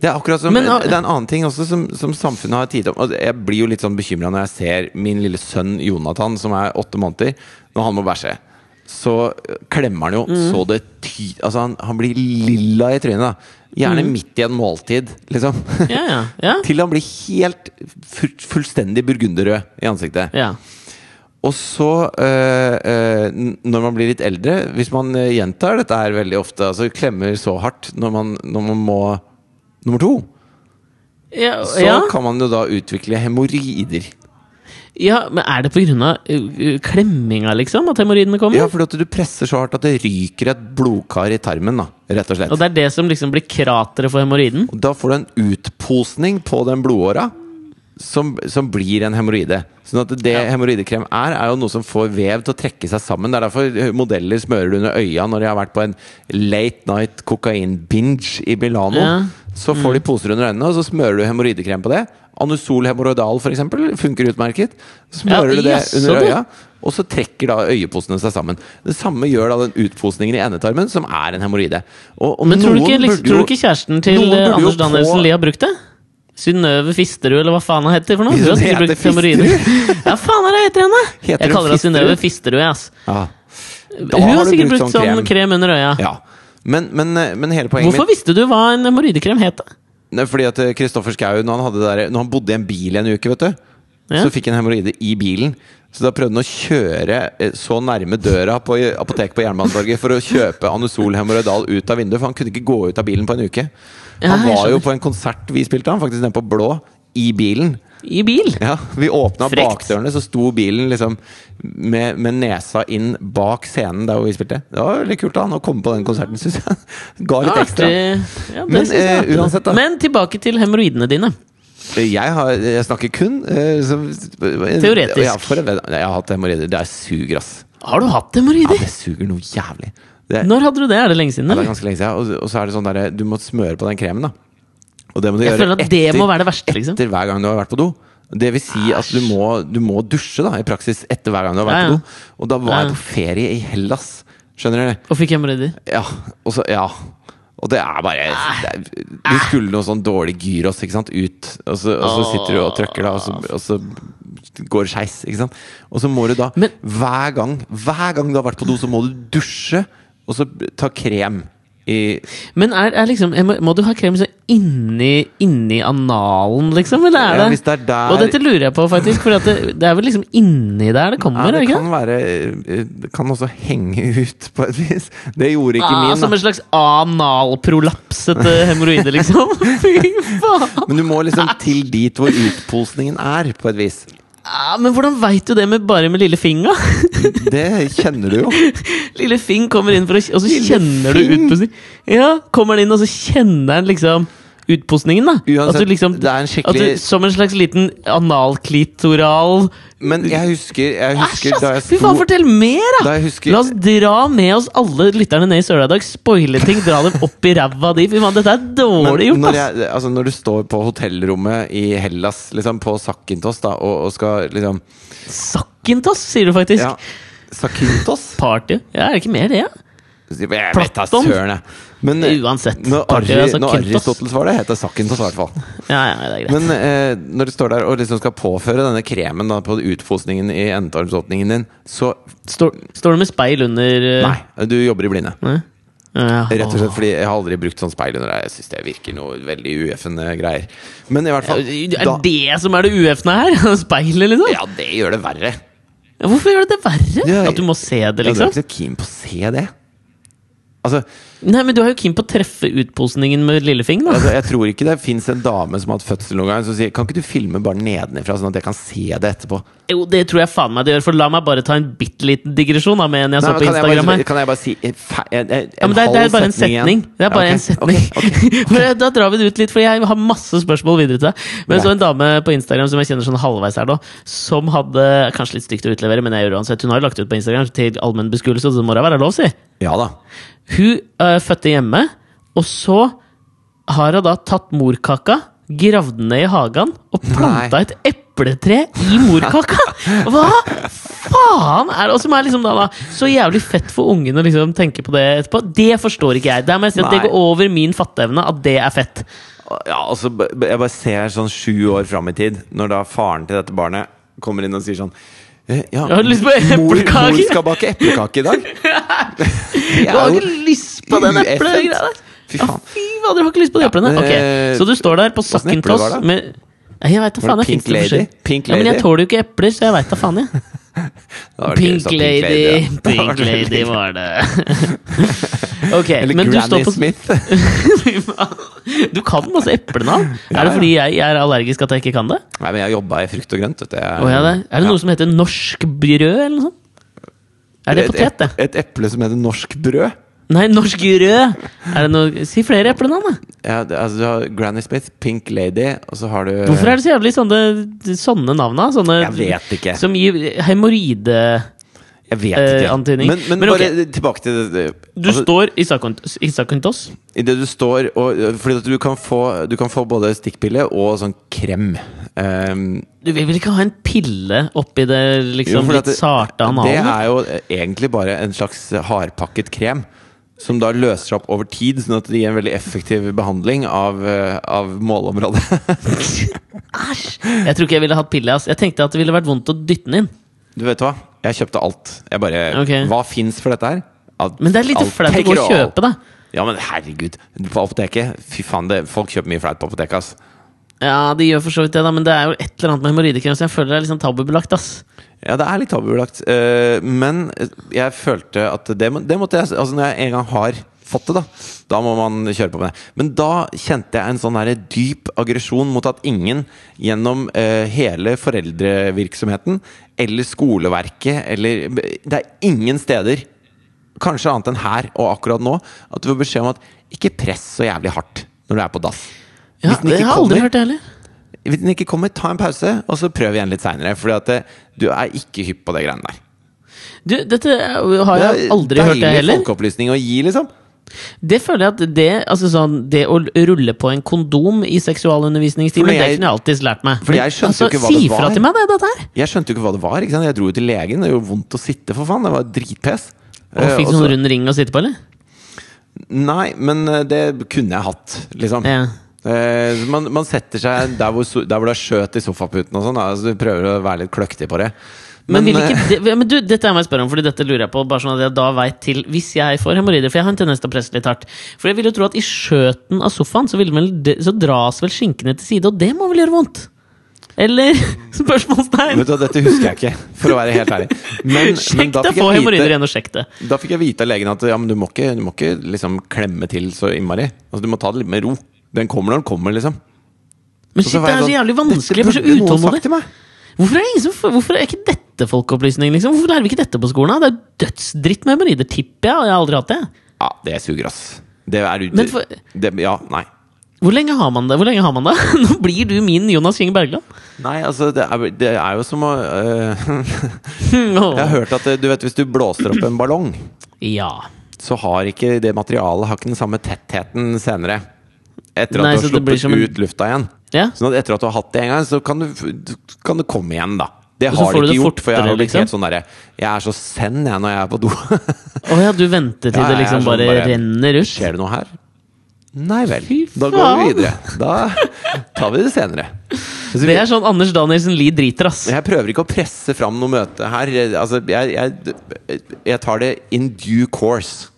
Det er akkurat som Men, Det er en annen ting også som, som samfunnet har tid om. Altså, jeg blir jo litt sånn bekymra når jeg ser min lille sønn Jonathan, som er åtte måneder, når han må bæsje. Så klemmer han jo Mm. så det ty... Altså, han, han blir lilla i trynet, da. Gjerne Mm. midt i en måltid, liksom. Ja, ja. ja. Til han blir helt fullstendig burgunderrød i ansiktet. ja. Og så, øh, øh, når man blir litt eldre Hvis man øh, gjentar dette her veldig ofte, altså klemmer så hardt når man, når man må nummer to, Ja, så ja. kan man jo da utvikle hemoroider. ja, men er det på grunn av uh, klemminga, liksom? At hemoroidene kommer? Ja, fordi at du presser så hardt at det ryker et blodkar i tarmen, da, rett og slett. Og det er det som liksom blir krateret for hemoroiden? Da får du en utposning på den blodåra som, som blir en hemoroide. Sånn at det Ja. hemoroidekrem er, er jo noe som får vev til å trekke seg sammen. Det er derfor modeller smører det under øya når de har vært på en late night kokain-binge i Milano. Ja. Så får de poser under øynene, og så smører du hemoroidekrem på det. Anusol hemoroidal eksempel, funker utmerket. Så smører Ja, du det under øya, og så trekker da øyeposene seg sammen. Det samme gjør da den utposningen i endetarmen, som er en hemoroide. Men tror du, ikke, liksom, tror du ikke kjæresten til Anders Danielsen Lie har brukt det? Synnøve Fisterud, eller hva faen hun heter for noe? Hun har brukt hemoroider. Ja, faen er det heter henne? Heter Jeg kaller henne Synnøve Fisterud? Jeg, ass. Ja. Hun har har sikkert brukt brukt sånn krem. krem under øya. Ja. Men, men, men hele poenget Hvorfor visste du hva en hemoroidekrem het? mitt Fordi at eh, Kristoffer Schou, når, når han bodde i en bil i en uke, vet du, Ja. så fikk han hemoroide i bilen. Så da prøvde han å kjøre eh, så nærme døra på apoteket på Jernbanetorget for å kjøpe Anusol hemoroidal ut av vinduet, for han kunne ikke gå ut av bilen på en uke. Han var jo på en konsert vi spilte, han faktisk nede på Blå, i bilen. I bil? Ja, Vi åpna Frekt. bakdørene, så sto bilen liksom med, med nesa inn bak scenen der hvor vi spilte. Det var veldig kult da, han å komme på den konserten, syns jeg. Ga litt ekstra. Ja, Men, jeg er eh, uansett da. Men tilbake til hemoroidene dine. Jeg, har, jeg snakker kun eh, som, Teoretisk. Ja, for jeg har hatt hemoroider. Det suger, ass. Har du hatt hemoroider? Ja, det suger noe jævlig. Det, Når hadde du det? Er det lenge siden? ja, det er ganske lenge siden. Og, og så er det sånn derre du må smøre på den kremen, da. Og det må du Jeg gjøre føler at det må være det verste, liksom. etter hver gang du har vært på do. Det vil si at du må, du må dusje da, i praksis etter hver gang du har vært Ja, ja. på do. Og da var Ja, ja. jeg på ferie i Hellas. Skjønner du? det? Og fikk hemoroider? Ja. Og så, ja. Og det er bare det er, Du skulle noe sånn dårlig gyros ikke sant, ut, og så, og så sitter du og trykker, da, og så, og så går det skeis. Og så må du da Men- hver gang Hver gang du har vært på do, så må du dusje, og så ta krem i Men er, er liksom må, må du ha krem sånn inni, inni analen, liksom? Eller er Ja, det hvis det er der Og dette lurer jeg på, faktisk. For det, det er vel liksom inni der det kommer? ja, det kan være eh, Det kan også henge ut på et vis. Det gjorde ikke Ah, min. som en slags analprolapsete hemoroide, liksom? Fy faen! Men du må liksom til dit hvor utposningen er, på et vis. Ah, men hvordan veit du det med bare med lille finga? Det kjenner du jo. Lille Fing kommer inn, for å, og så Lille kjenner du Fing? utpustning. Ja, kommer han inn, og så kjenner han liksom utpostningen, da. Uansett, at du liksom, det er en skikkelig du, Som en slags liten analklitoral Men jeg husker, jeg husker Æsj, da jeg sto Fy faen, fortell mer, da! Da husker La oss dra med oss alle lytterne ned i søla i dag. Spoile ting, dra dem opp i ræva di. Fy faen, dette er Men dårlig gjort, når, jeg, altså når du står på hotellrommet i Hellas, liksom på Sakyntos, da, og, og skal liksom Sakkintos, sier du faktisk. Ja. Sakintos? Party. Ja, er det ikke mer det? Ja? Jeg vet da søren, jeg. Men eh, Uansett. når, Arri, altså, når Aristoteles var det, het det Sakyntos i hvert fall. Ja, ja, det er greit. Men eh, når du står der og liksom skal påføre denne kremen da, på utposningen i endetarmsåpningen din, så Står, står du med speil under eh, Nei, du jobber i blinde. Nei? Ja, Rett og slett fordi jeg har aldri brukt sånn speil under deg. Jeg syns det virker noe veldig ueffende greier. Men i hvert fall Er da, det som er det ueffende her? Speilet, liksom? Ja, det gjør det verre. Ja, Hvorfor gjør det det verre? Ja, At du må se det, Ja, du er liksom? ikke så keen på å se det. Altså, Nei, men du er jo keen på å treffe utposningen med lillefing, da. altså Jeg tror ikke det fins en dame som har hatt fødsel noen gang, som sier Kan ikke du filme bare nedenifra, sånn at jeg kan se det etterpå? Jo, det tror jeg faen meg det gjør, for la meg bare ta en bitte liten digresjon da, med en jeg Nei, så på kan, jeg Instagram bare, her. kan jeg bare si en, fe- en, en, Ja, men det, er- det er bare en setning. Det er bare Ja, en setning. Okay, okay, da drar vi det ut litt, for jeg har masse spørsmål videre til deg. Men Greit. så en dame på Instagram som jeg kjenner sånn halvveis her nå, som hadde Kanskje litt stygt å utlevere, men jeg gjør det uansett. Hun har jo lagt ut på Instagram til allmenn beskuelse, så det må da være lov, si. Ja da. Hun øh, fødte hjemme, og så har hun da tatt morkaka, gravd den ned i hagen og planta et epletre i morkaka! Hva faen er det? Og som er liksom da, da så jævlig fett for ungen å liksom tenke på det etterpå. Det forstår ikke jeg. Der må jeg si at det går over min fatteevne at det er fett. Ja, altså, jeg bare ser sånn sju år fram i tid, når da faren til dette barnet kommer inn og sier sånn eh, ja, mor, mor skal bake eplekake i dag. Du har ikke lyst på den eplegreia der! Fy faen. fy faen, du har ikke lyst på de eplene? Ok, eh, Så du står der på det? med jeg vet da faen. jeg Pink Lady? Pink Ja, men jeg tåler jo ikke epler, så jeg veit da faen, jeg. Pink Lady, ja. Pink Lady var det. ok, Eller men du står Granny på Smith. Du kan masse eplenavn! Ja, Er det fordi jeg er allergisk at jeg ikke kan det? Nei, men jeg jobba i frukt og grønt. Vet. Jeg, oh, ja, det. Er det Ja. noe som heter norsk brød, eller noe sånt? Er det Et potet, det? Et eple som heter norsk brød. Nei, norsk rød! Er det noe Si flere eplenavn, da! Ja, det, altså, du har Granny Smith, Pink Lady, og så har du Hvorfor er det så jævlig sånne, sånne navn, da? Sånne Jeg vet ikke. som gir hemoroide Jeg vet ikke. Eh, Men, men, Men ok. bare tilbake til det. Du altså, står i Sakont- i det du står og Fordi du kan få, du kan få både stikkpille og sånn krem. Um, Du vil vel ikke ha en pille oppi det liksom jo, litt sarte Det er jo egentlig bare en slags hardpakket krem. Som da løser seg opp over tid, sånn at det gir en veldig effektiv behandling av, eh, av målområdet. Æsj! Jeg tror ikke jeg ville hatt pille. ass. Jeg tenkte at det ville vært vondt å dytte den inn. Du vet hva? Jeg kjøpte alt. Jeg bare okay. Hva fins for dette her? Alt- Men det er litt flaut å gå og kjøpe, da. Ja, men herregud. På apoteket Fy faen, det, folk kjøper mye flaut på apoteket, ass. Ja, de gjør for så vidt det, da, men det er jo et eller annet med hemoroidekrem som jeg føler er litt sånn tabubelagt. ass. Ja, det er litt tabubelagt. eh, men jeg følte at det, det måtte jeg Altså, når jeg en gang har fått det, da Da må man kjøre på med det. Men da kjente jeg en sånn her dyp aggresjon mot at ingen gjennom eh, hele foreldrevirksomheten eller skoleverket eller Det er ingen steder, kanskje annet enn her og akkurat nå, at du får beskjed om at ikke press så jævlig hardt når du er på dass. Ja, jeg har aldri hørt det heller. Hvis den ikke kommer, ta en pause, og så prøv igjen litt seinere. Fordi at du er ikke hypp på det greiene der. Du, dette har jeg Det aldri hørt, det heller. Deilig folkeopplysning å gi, liksom. Det føler jeg at det Altså sånn Det å rulle på en kondom i seksualundervisningstimen, det kunne jeg alltid lært meg. fordi jeg skjønte jo ikke hva si det fra til meg, det, dette her! Jeg skjønte jo ikke hva det var. Jeg dro jo til legen. Det gjorde vondt å sitte, for faen. Det var dritpes. Og Eh, fikk sånn så- rund ring å sitte på, eller? Nei, men eh, det kunne jeg hatt, liksom. Ja. Eh, man, man setter seg der hvor, der hvor det er skjøt i sofaputen og sånn. Altså, du prøver å være litt kløktig på det. Men, Men, vil eh, ikke det, men du, dette må jeg spørre om, Fordi dette lurer jeg på. Bare sånn at jeg da vet til Hvis jeg får hemoroider, for jeg har en tendens til å presse litt hardt For jeg vil jo tro at i skjøten av sofaen så, vel, så dras vel skinkene til side, og det må vel gjøre vondt? Eller? Spørsmålstegn. Vet du, Dette husker jeg ikke, for å være helt ærlig. Men, Sjekk deg på hemoroider igjen, og sjekk det. da fikk jeg vite av legen at ja, men du må ikke, du må ikke liksom klemme til så innmari. Altså, du må ta det litt med ro. Den kommer når den kommer, liksom. Men shit, det er så sånn, jævlig vanskelig. Jeg blir så utålmodig. Hvorfor er, det ingen som, hvorfor er ikke dette folkeopplysning? Liksom? Hvorfor lærer vi ikke dette på skolen? da? Det er dødsdritt med hemoroider, tipper jeg, og jeg har aldri hatt det. Ja, det suger, ass. Det er ut... For- det, Ja, nei. Hvor lenge har man det? Hvor lenge har man det? Nå blir du min Jonas King Bergland. Nei, altså, det er, det er jo som å øh, Jeg har hørt at du vet, hvis du blåser opp en ballong, Ja. så har ikke det materialet har ikke den samme tettheten senere. Etter at Nei, du har sluppet som en- ut lufta igjen. ja. Sånn at etter at du har hatt det en gang, så kan, du, kan du komme igjen, da. Det har de ikke gjort, for jeg har blitt liksom? helt sånn derre Jeg er så send jeg når jeg er på do. Å ja, du venter til Ja, det liksom sånn bare, bare- renner ut? Skjer det noe her? Nei vel. Da går vi videre. Da tar vi det senere. Så Det er sånn Anders Danielsen Lie driter, ass. Jeg prøver ikke å presse fram noe møte her. Altså, jeg, jeg, jeg tar det in due course.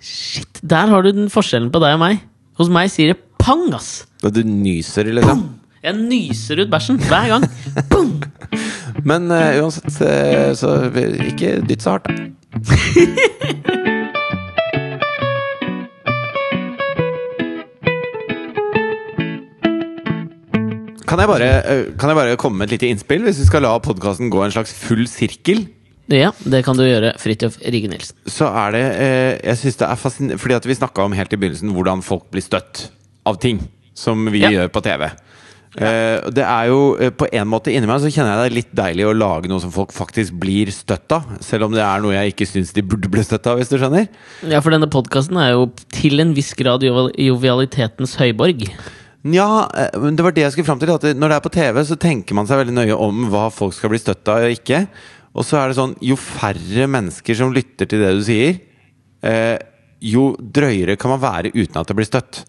Shit, Der har du den forskjellen på deg og meg. Hos meg sier det pang, ass. Og du nyser, liksom. Jeg nyser ut bæsjen hver gang. Boom! Men uh, uansett, uh, så ikke dytt så hardt, da. Kan jeg, bare, eh, kan jeg bare komme med et lite innspill, hvis vi skal la podkasten gå en slags full sirkel? Ja, det kan du gjøre, Fridtjof Rige Nilsen. Så er det eh, Jeg synes det er fascinerende Fordi at vi snakka om helt i begynnelsen hvordan folk blir støtt av ting som vi Ja. gjør på TV. Ja. det er jo eh, på en måte inni meg så kjenner jeg det er litt deilig å lage noe som folk faktisk blir støtt av. Selv om det er noe jeg ikke syns de burde bli støtt av, hvis du skjønner. Ja, for denne podkasten er jo til en viss grad jovialitetens høyborg. Ja, eh, men det var det jeg skulle fram til. At når det er på TV, så tenker man seg veldig nøye om hva folk skal bli støtt av og ikke. Og så er det sånn, jo færre mennesker som lytter til det du sier, eh, jo drøyere kan man være uten at det blir støtt.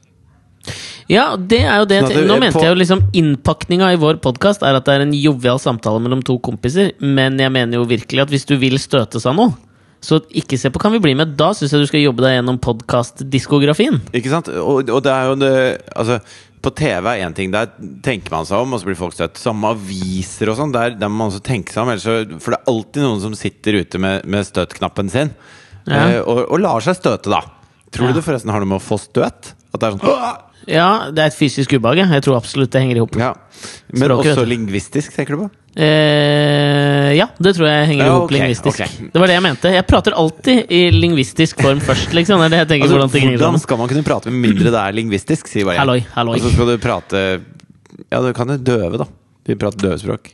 Ja, det er jo det Sånn det Nå mente jeg jo liksom Innpakninga i vår podkast er at det er en jovial samtale mellom to kompiser, men jeg mener jo virkelig at hvis du vil støtes av noe, så ikke se på Kan vi bli med. Da syns jeg du skal jobbe deg gjennom podkastdiskografien. Ikke sant? Og, og det er jo det Altså, på TV er én ting, der tenker man seg om, og så blir folk støtt. Samme aviser og sånn, der, der må man også tenke seg om. Så, for det er alltid noen som sitter ute med, med støtknappen sin, Ja. eh, og, og lar seg støte, da. Tror Ja. du det forresten har noe med å få støt? At det er sånn Ja, det er et fysisk ubehag. jeg. Tror absolutt det henger i hop. Ja. Men Språket, også lingvistisk, tenker du på? Eh, ja, det tror jeg henger i hop okay, lingvistisk. Okay. Det var det jeg mente. Jeg prater alltid i lingvistisk form først, liksom. Det er det jeg tenker Altså, hvordan hvordan skal man kunne prate med mindre det er lingvistisk? Sier bare jeg. Halloi, halloi. Og så skal du prate Ja, du kan jo døve, da. De prater døvespråk.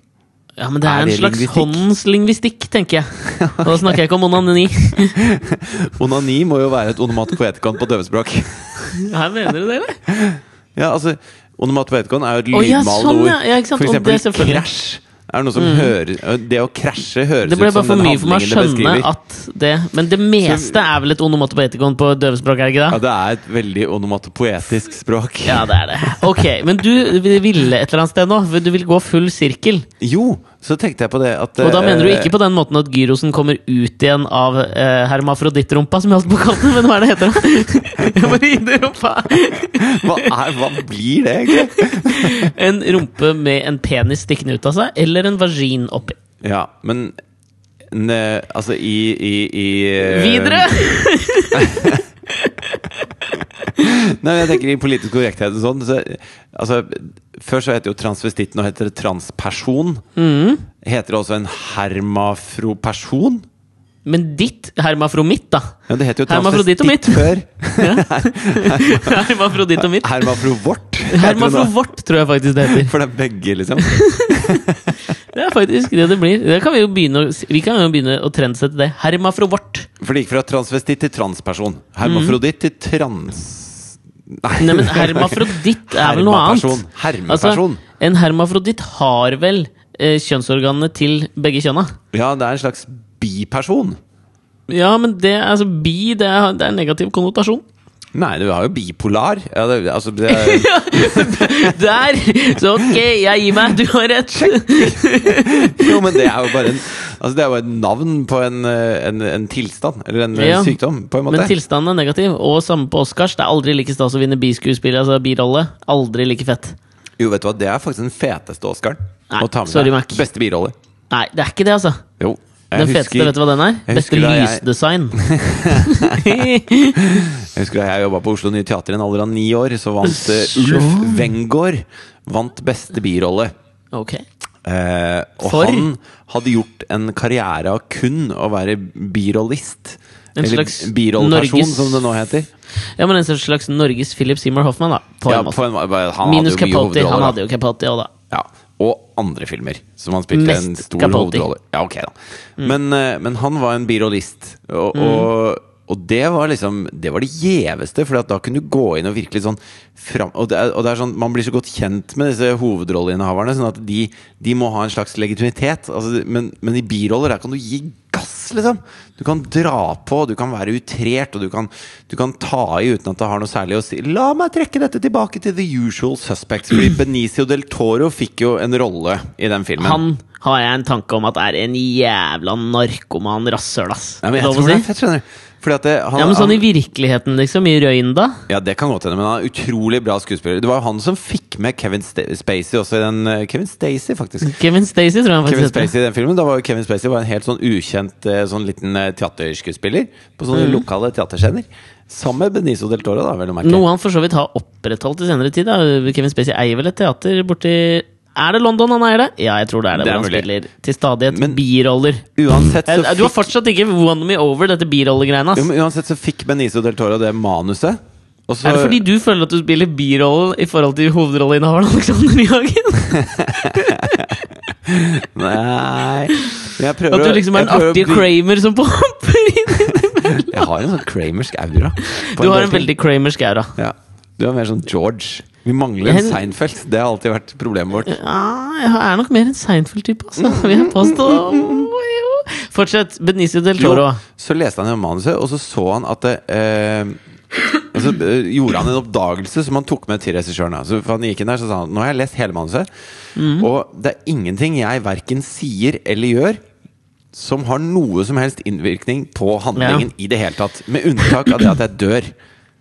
Ja, men det Er er en det slags lingvistikk? håndslingvistikk, tenker jeg. Og da snakker jeg ikke om onani. Onani må jo være et onomatopoetikon på døvespråk. Her mener du det, eller? Ja, altså Onomatopoetikon er jo et Å, ja, sånn, ord. ja. For eksempel krasj. Er det noe som hører Det å krasje høres Det ble ut bare som for den mye for meg å det skjønne beskriver. at det Men det meste er vel et onomatopoetikon på døvespråk, er det ikke Ja, det? det er et veldig onomatopoetisk språk. Ja, det er det. Ok, men du ville et eller annet sted nå? Du vil gå full sirkel? Jo, så tenkte jeg på det at Og da mener du eh, ikke på den måten at gyrosen kommer ut igjen av eh, hermafrodittrumpa, som jeg holdt på å kalle den, men hva er det heter da? Hva, er, hva blir det, egentlig? En rumpe med en penis stikkende ut av seg, eller en vagin oppi. Ja, men ne, Altså, i, i, i eh, Videre! Nei, jeg tenker i politisk korrekthet og sånn så, altså, Før så het det jo transvestitt, nå heter det transperson. Mm. Heter det også en hermafroperson? Men ditt hermafromitt, da. Ja, det heter jo Hermafroditt og mitt. før. Hermafroditt og mitt. Hermafrovort. Hermafrovort, tror jeg faktisk det heter. For det er begge, liksom. Det er faktisk det det blir. Det kan vi, jo begynne, vi kan jo begynne å trendsette det. Hermafrovort. For det gikk fra transvestitt til transperson. Hermafroditt til trans... Nei, men hermafroditt er vel noe annet. Hermeperson. Altså, en hermafroditt har vel eh, kjønnsorganene til begge kjønna. Ja, det er en slags biperson. Ja, men det, altså, bi det er, det er negativ konnotasjon. Nei, du har jo bipolar. Ja, det, altså, det er, Der! Så ok, jeg gir meg. Du har rett. jo, men det er jo bare en, altså, Det er jo et navn på en, eh, en, en tilstand. Eller en Ja. sykdom, på en måte. Men tilstanden er negativ. Og samme på Oscars. Det er aldri like stas å vinne biskuespill, altså birolle. Aldri like fett. Jo, vet du hva, det er faktisk den feteste Oscaren. Nei, sorry. Mac. Beste birolle. Nei, det er ikke det, altså. Jo. Den feteste, vet du hva den er? Beste husker jeg- lysdesign. Jeg husker da jeg jobba på Oslo Nye Teater i en alder av ni år, så vant eh, Ulf Wengård vant beste birolle. ok. Eh, og For? han hadde gjort en karriere av kun å være birollist. En Eller slags birolleperson, Norges- som det nå heter. Ja, men En slags Norges Philip Seymour Hoffman, da. På Ja, en måte. på en, han Minus Capote. Han da. hadde jo Capote òg, da. Ja, og andre filmer som han spilte en stor hovedrolle. Ja, ok da Mm. men, eh, men han var en birollist, og, og, og det var liksom Det var det gjeveste, for da kunne du gå inn og virkelig sånn fram, og, det er, og det er sånn Man blir så godt kjent med disse hovedrolleinnehaverne, sånn at de, de må ha en slags legitimitet. Altså, men, men i biroller der kan du gi gass, liksom. Du kan dra på, du kan være utrert, og du kan, du kan ta i uten at det har noe særlig å si. La meg trekke dette tilbake til The Usual Suspects. Fordi Benicio del Toro fikk jo en rolle i den filmen. Han har jeg en tanke om at er en jævla narkoman rasshøl, ass. Men jeg tror det si? er fett, skjønner du. Det, han, Ja, men sånn i virkeligheten, liksom? I røynda? ja, det kan godt hende, men han er utrolig bra skuespiller. Det var jo han som fikk med Kevin St Spacey også i den uh, Kevin Stacey, faktisk. Kevin Stacey, tror jeg han faktisk heter. Spacey i den filmen Da var jo Kevin Spacey var en helt sånn ukjent uh, Sånn liten uh, teaterskuespiller På Mm. sånne lokale teaterscener Sammen med Beniso del Toro da, vel å merke Noe han for så vidt har opprettholdt i senere tid. Da. Kevin Spacey eier vel et teater borti Er det London han eier det? Ja, jeg tror det er det. Det er han mulig. spiller til stadighet Men- biroller. Uansett så fikk... Du har fortsatt ikke won me over dette birollegreiene. uansett så fikk Benicio del Toro det manuset og så, Er det fordi du føler at du spiller birollen i forhold til hovedrolleinnehaveren Alexander Nyhagen? Nei jeg prøver At du liksom er en artig bli- Kramer som popper inn? Jeg har en sånn kramersk aura Du har en, en veldig Kramersk aura. ja. Du er mer sånn George Vi mangler en Seinfeld Det har alltid vært problemet vårt Ja, jeg er nok mer en Seinfeld-type, altså. Vil jeg påstå. Jo. Fortsett. Benicio del Jo, Toro. så leste han manuset, og så så han at det eh, altså, gjorde han en oppdagelse som han tok med til regissøren. Altså, for han gikk inn der så sa han Nå har jeg lest hele manuset, Mm. og det er ingenting jeg verken sier eller gjør som har noe som helst innvirkning på handlingen i det hele tatt. Med unntak av det at jeg dør.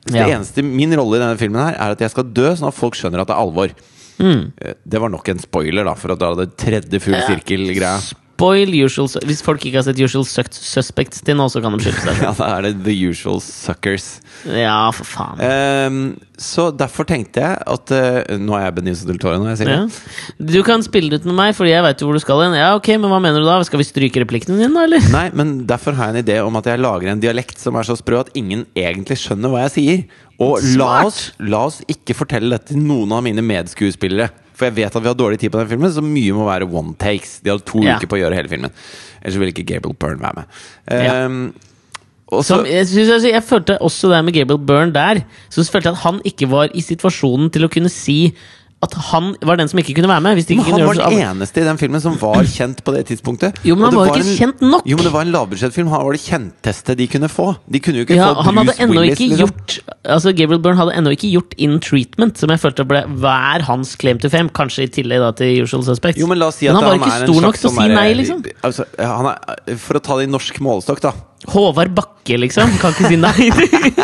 Så Det Ja. eneste Min rolle i denne filmen her er at jeg skal dø, sånn at folk skjønner at det er alvor. Mm. Eh, Det var nok en spoiler, da, for at da hadde tredje full sirkel-greia. Spoil usual Su- Hvis folk ikke har sett Usual Suspects til nå, så kan de skylde seg. Ja, da er det The Usual Suckers. Ja, for faen. Um, så derfor tenkte jeg at uh, Nå er jeg Benicio del Toro når jeg sier Ja. det. Du kan spille det ut med meg, fordi jeg veit jo hvor du skal hen. Ja, ok, men hva mener du da? Skal vi stryke replikkene dine, da, eller? Nei, men derfor har jeg en idé om at jeg lager en dialekt som er så sprø at ingen egentlig skjønner hva jeg sier. Og la oss, la oss ikke fortelle dette til noen av mine medskuespillere. For jeg vet at vi har dårlig tid på den filmen, så mye må være one takes. De hadde to Ja. uker på å gjøre hele filmen. Ellers ville ikke Gabriel Byrne være med. Ja. også, Som, jeg, synes, altså, jeg følte også det med Gabriel Byrne der. Så følte jeg at han ikke var i situasjonen til å kunne si at han var den som ikke kunne være med. Hvis de Men han var den eneste i den filmen som var kjent på det tidspunktet. Jo, men han var jo ikke en- kjent nok. Jo, men det var en lavbudsjettfilm. Han var det kjenteste de kunne få. De kunne jo ikke ja, få Bruce Willis, ikke liksom. gjort Altså Gabriel Byrne hadde ennå ikke gjort In Treatment, som jeg følte ble hver hans claim to fame. Kanskje i tillegg da til Usual Suspects. Jo, men la oss si at han var han ikke en stor nok til å si sånn nei, liksom. Altså, han er, for å ta det i norsk målestokk, da. Håvard Bakke, liksom. Kan ikke si nei.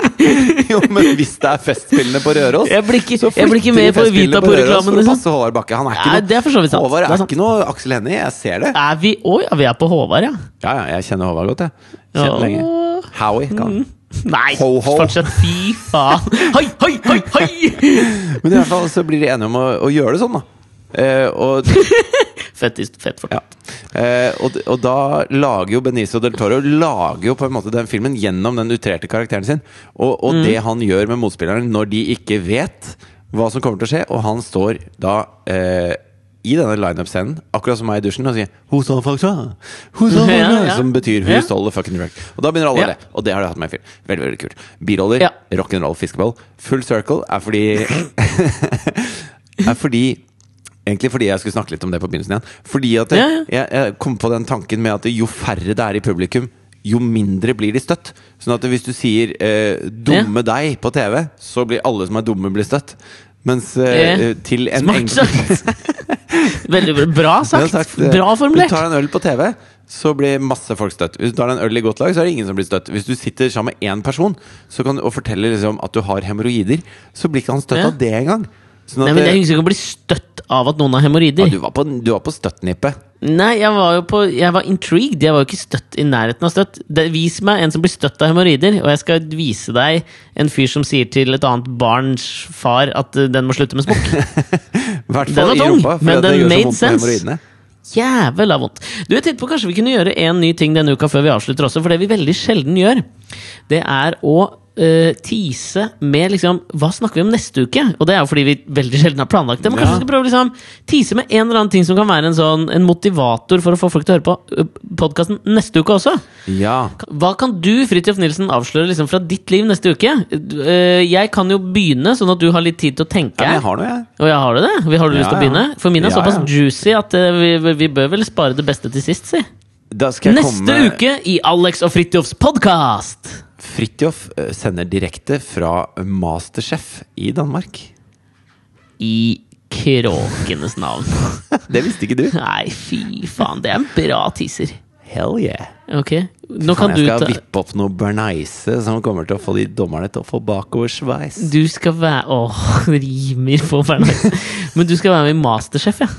Jo, men hvis det er Festspillene på Røros Jeg blir ikke- så blir ikke med på Vita på reklamen, liksom. passe Håvard Bakke. Han er ikke noe, det er sant. Håvard er er ikke noe Aksel Hennie. Jeg ser det. Er vi Å ja, vi er på Håvard, ja. Ja, ja, jeg kjenner Håvard godt, jeg. Kjenner ja. lenge. Howie, kan han. Nei, Ho, ho. fortsatt Fy faen. Hoi, hoi, hoi, hoi! Men i hvert fall så blir de enige om å, å gjøre det sånn, da. Eh, og Fett, fett Ja. Eh, og, og da lager jo Benicio del Toro Lager jo på en måte den filmen gjennom den utrerte karakteren sin. Og, og Mm. det han gjør med motspilleren når de ikke vet hva som kommer til å skje, og han står da eh, i denne lineup-scenen, akkurat som meg i dusjen, og sier Who's fucked up? Who's Ja, ja. Som betyr Who stole the fucking drug? Og da begynner alle Ja. le. Og det har de hatt med i film. Veldig, veldig kult. Biroller, Ja. rock'n'roll, fiskeball. Full circle er fordi Er fordi Egentlig fordi jeg skulle snakke litt om det på begynnelsen igjen. Fordi at Ja, ja. jeg, jeg kom på den tanken med at jo færre det er i publikum, jo mindre blir de støtt. Sånn at hvis du sier eh, 'dumme deg' på TV, så blir alle som er dumme, blir støtt. Mens eh, Eh, til en Smart sagt! Veldig bra. Jeg sagt. sagt, Bra formulert. du tar en øl på TV, så blir masse folk støtt. Hvis du tar en øl i godt lag, så er det ingen som blir støtt. Hvis du sitter sammen med én person så kan, og forteller liksom at du har hemoroider, så blir ikke han støtt Ja. av det engang. Sånn Nei, men Jeg er ikke å bli støtt av at noen har ja, du var på, du var på støttnippet. Nei, jeg var jo på Jeg var intrigued. Jeg var jo ikke støtt i nærheten av støtt. Det, vis meg en som blir støtt av hemoroider, og jeg skal vise deg en fyr som sier til et annet barns far at uh, den må slutte med smokk. I hvert Den fall var i tung, rumpa, men at den gjør så made vondt med sense. Jævla vondt. Du, jeg tenkte på Kanskje vi kunne gjøre en ny ting denne uka før vi avslutter også, for det vi veldig sjelden gjør, det er å uh, tease med liksom Hva snakker vi om neste uke? Og det er jo fordi vi veldig sjelden har planlagt det. Men kanskje vi skal prøve liksom tease med en eller annen ting som kan være en sånn En motivator for å få folk til å høre på podkasten neste uke også. Ja. Hva kan du Fridtjof Nilsen, avsløre liksom fra ditt liv neste uke? Eh, Jeg kan jo begynne, sånn at du har litt tid til å tenke. ja, jeg har det, jeg. Og ja, har det? Vi- Har du Ja, lyst til å begynne? For min er såpass juicy at eh, vi, vi bør vel spare det beste til sist, si. Jeg Neste komme uke i Alex og Fridtjofs podkast! Fridtjof eh, sender direkte fra Masterchef i Danmark. I kråkenes navn. Det visste ikke du. Nei, fy faen. Det er en bra teaser. Hell yeah. Ok, nå kan du jeg skal ta vippe opp noe bearnaise som kommer til å få de dommerne til å få bakoversveis. Du skal være Åh, rimer på Bernhard. Men du skal være med i Masterchef, ja.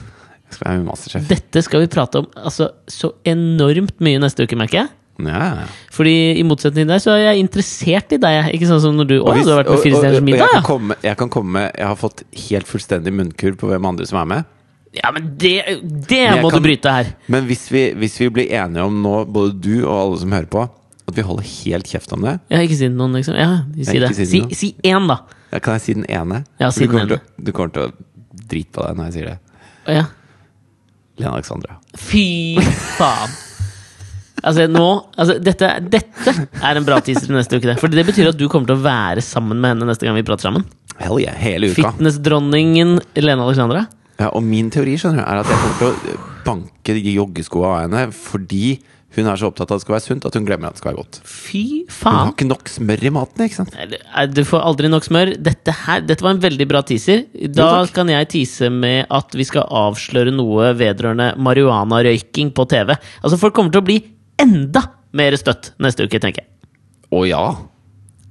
Jeg skal være med i Masterchef. Dette skal vi prate om altså, så enormt mye neste uke, merker jeg. Ja. Fordi i motsetning til deg, så er jeg interessert i deg. Ikke sånn som når du Å, hvis- du har vært på Fire stjerners middag, jeg ja. kan, komme, jeg kan komme Jeg har fått helt fullstendig munnkurv på hvem andre som er med. Ja, men det, det men må kan- du bryte her. Men hvis vi, hvis vi blir enige om nå, både du og alle som hører på, at vi holder helt kjeft om det Ja, ikke si noen, liksom. Ja, si det. si Si, én, da. ja, Kan jeg si den ene? Ja, si du, kommer den til, du kommer til å drite på deg når jeg sier det. Ja. Lene Alexandra. Fy faen. Altså, nå altså, dette, dette er en bra teaser til neste uke. det. For det betyr at du kommer til å være sammen med henne neste gang vi prater sammen. Hell yeah, hele uka. Fitnessdronningen Lene Alexandra. Ja, og min teori skjønner du, er at jeg kommer til å banke de joggeskoa av henne fordi hun er så opptatt av at det skal være sunt at hun glemmer at det skal være godt. Fy faen Hun har ikke nok smør i maten, ikke sant? Nei, Du får aldri nok smør. Dette, her, dette var en veldig bra teaser. Da Jo, kan jeg tease med at vi skal avsløre noe vedrørende marihuanarøyking på TV. Altså Folk kommer til å bli enda mer støtt neste uke, tenker jeg. Å ja!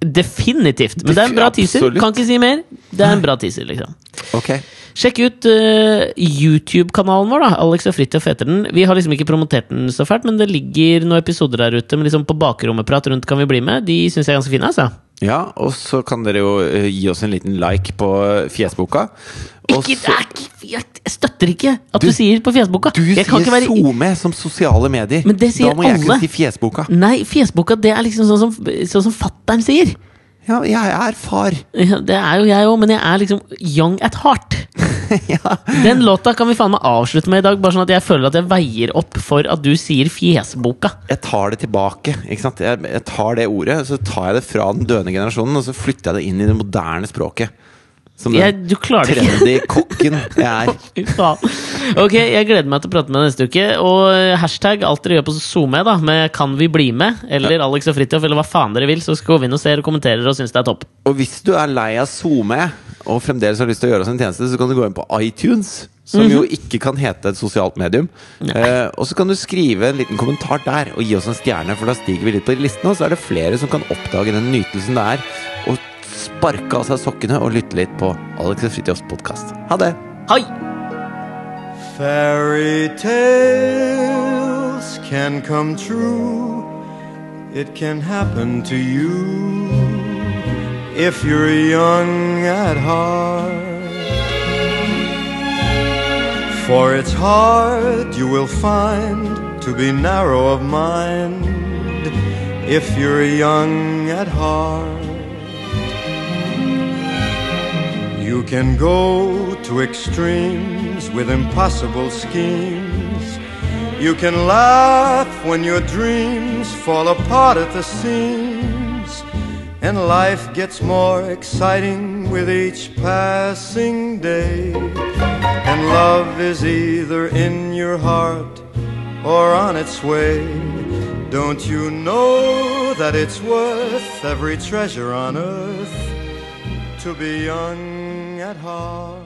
Definitivt. Men det er en bra teaser. Absolutt. Kan ikke si mer. Det er en bra teaser, liksom. Ok. Sjekk ut uh, YouTube-kanalen vår, da. Alex og Fridtjof heter den. Vi har liksom ikke promotert den så fælt, men det ligger noen episoder der ute med liksom på bakrommet-prat rundt Kan vi bli med. De syns jeg er ganske fine, altså. Ja, og så kan dere jo eh, gi oss en liten like på eh, fjesboka. Ikke, så- jeg støtter ikke at du, Du- sier på Fjesboka. Du jeg kan sier være SoMe som sosiale medier. Men det sier da må jeg ikke si fjesboka. Nei, Fjesboka det er liksom sånn som, sånn som fattern sier. Ja, jeg er far. Ja, Det er jo jeg òg, men jeg er liksom young at heart. ja. Den låta kan vi faen meg avslutte med i dag, bare sånn at jeg føler at jeg veier opp for at du sier Fjesboka. Jeg tar det tilbake. Ikke sant? Jeg, jeg tar det ordet, så tar jeg det fra den døende generasjonen, og så flytter jeg det inn i det moderne språket. Som den Jeg, du klarer det ikke. trendy kokken jeg er. Ok, jeg gleder meg til å prate med deg neste uke. Og hashtag alt dere gjør på SoMe, da, med 'Kan vi bli med?' eller Alex og Fridtjof, eller hva faen dere vil, så går vi inn og ser og kommenterer og syns det er topp. Og hvis du er lei av SoMe, og fremdeles har lyst til å gjøre oss en tjeneste, så kan du gå inn på iTunes. Som jo ikke kan hete et sosialt medium. Eh, og så kan du skrive en liten kommentar der og gi oss en stjerne, for da stiger vi litt på listen, og så er det flere som kan oppdage den nytelsen det er å sparke av seg sokkene og lytte litt på Alex og Fridtjofs podkast. Ha det! Hei! Fairy tales can come true. It can happen to you if you're young at heart. For it's hard, you will find, to be narrow of mind if you're young at heart. You can go to extremes with impossible schemes. You can laugh when your dreams fall apart at the seams. And life gets more exciting with each passing day. And love is either in your heart or on its way. Don't you know that it's worth every treasure on earth to be young at heart?